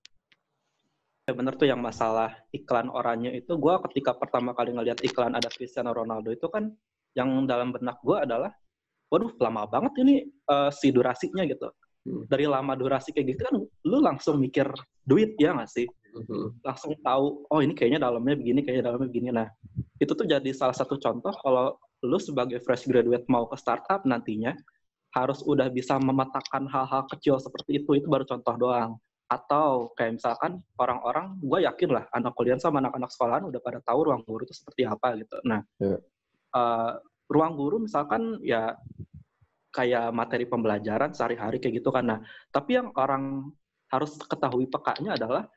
Ya bener tuh yang masalah iklan oranye itu gue ketika pertama kali ngelihat iklan ada Cristiano Ronaldo itu kan yang dalam benak gue adalah waduh lama banget ini eh, si durasinya gitu Hmm. dari lama durasi kayak gitu kan lu langsung mikir duit ya nggak sih Mhm. langsung tahu oh ini kayaknya dalamnya begini kayaknya dalamnya begini nah itu tuh jadi salah satu contoh kalau lu sebagai fresh graduate mau ke startup nantinya harus udah bisa memetakan hal-hal kecil seperti itu itu baru contoh doang. Atau kayak misalkan orang-orang gue yakin lah anak kuliah sama anak-anak sekolahan udah pada tahu ruang guru itu seperti apa gitu. Nah Iya. eh, ruang guru misalkan ya kayak materi pembelajaran sehari-hari kayak gitu kan. Nah tapi yang orang harus ketahui pekanya adalah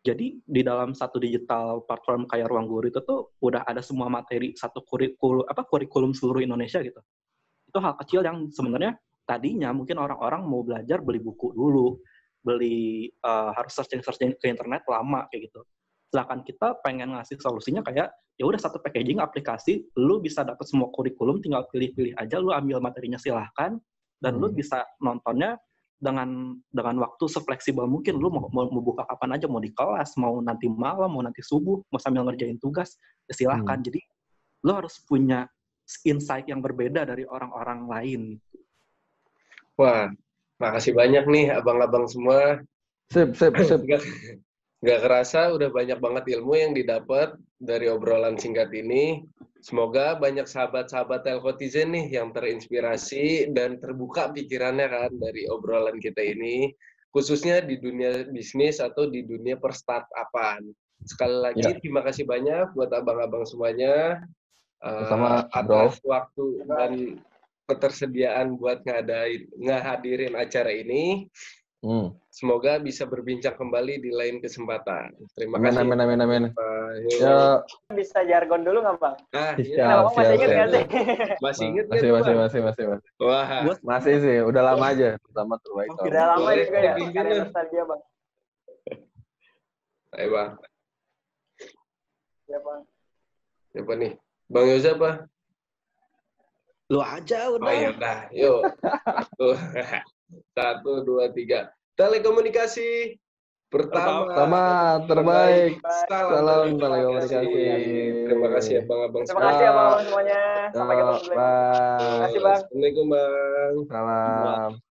jadi di dalam satu digital platform kayak ruang guru itu tuh udah ada semua materi satu kurikulum apa kurikulum seluruh Indonesia gitu itu hal kecil yang sebenarnya tadinya mungkin orang-orang mau belajar beli buku dulu beli eh, harus searching searching ke internet lama kayak gitu. Sedangkan kita pengen ngasih solusinya kayak ya udah satu packaging aplikasi lu bisa dapat semua kurikulum tinggal pilih-pilih aja lu ambil materinya silahkan dan lu Hmm. bisa nontonnya dengan dengan waktu sefleksibel mungkin. Lu mau, mau, mau buka kapan aja mau di kelas mau nanti malam mau nanti subuh mau sambil ngerjain tugas ya silahkan. Jadi lu harus punya insight yang berbeda dari orang-orang lain Wah, makasih banyak nih abang-abang semua. sip sip sip Gak, gak kerasa udah banyak banget ilmu yang didapat dari obrolan singkat ini. Semoga banyak sahabat-sahabat Telkotizen nih yang terinspirasi dan terbuka pikirannya kan dari obrolan kita ini. Khususnya di dunia bisnis atau di dunia perstartupan. Sekali lagi Ya. terima kasih banyak buat abang-abang semuanya. Eh, Sama-sama, atas waktu dan ketersediaan buat ngadain ngehadirin acara ini. Hmm. Semoga bisa berbincang kembali di lain kesempatan. Terima amin kasih. amin amin amin Pak. Yo. ya Bisa jargon dulu nggak bang? Ah, iya. Nah, masih inget nggak sih? Masih inget nggak masih tuh, masih masih masih masih Wah, masih sih udah lama aja pertama terbaik Oke. tahun. Udah lama Boleh, juga ya. Karya nostalgia bang. ayo Bang. Ya bang. Siapa nih? Bang Yoza apa? lu aja Oh udah iya, udah. Yuk. Satu, Satu, dua, tiga. Telekomunikasi pertama. Pertama terbaik. Salam, Salam telekomunikasi. Terima kasih abang-abang Terima kasih ya bang semuanya. Sampai ketemu lagi. Terima kasih, Bang. Assalamualaikum Bang. Salam.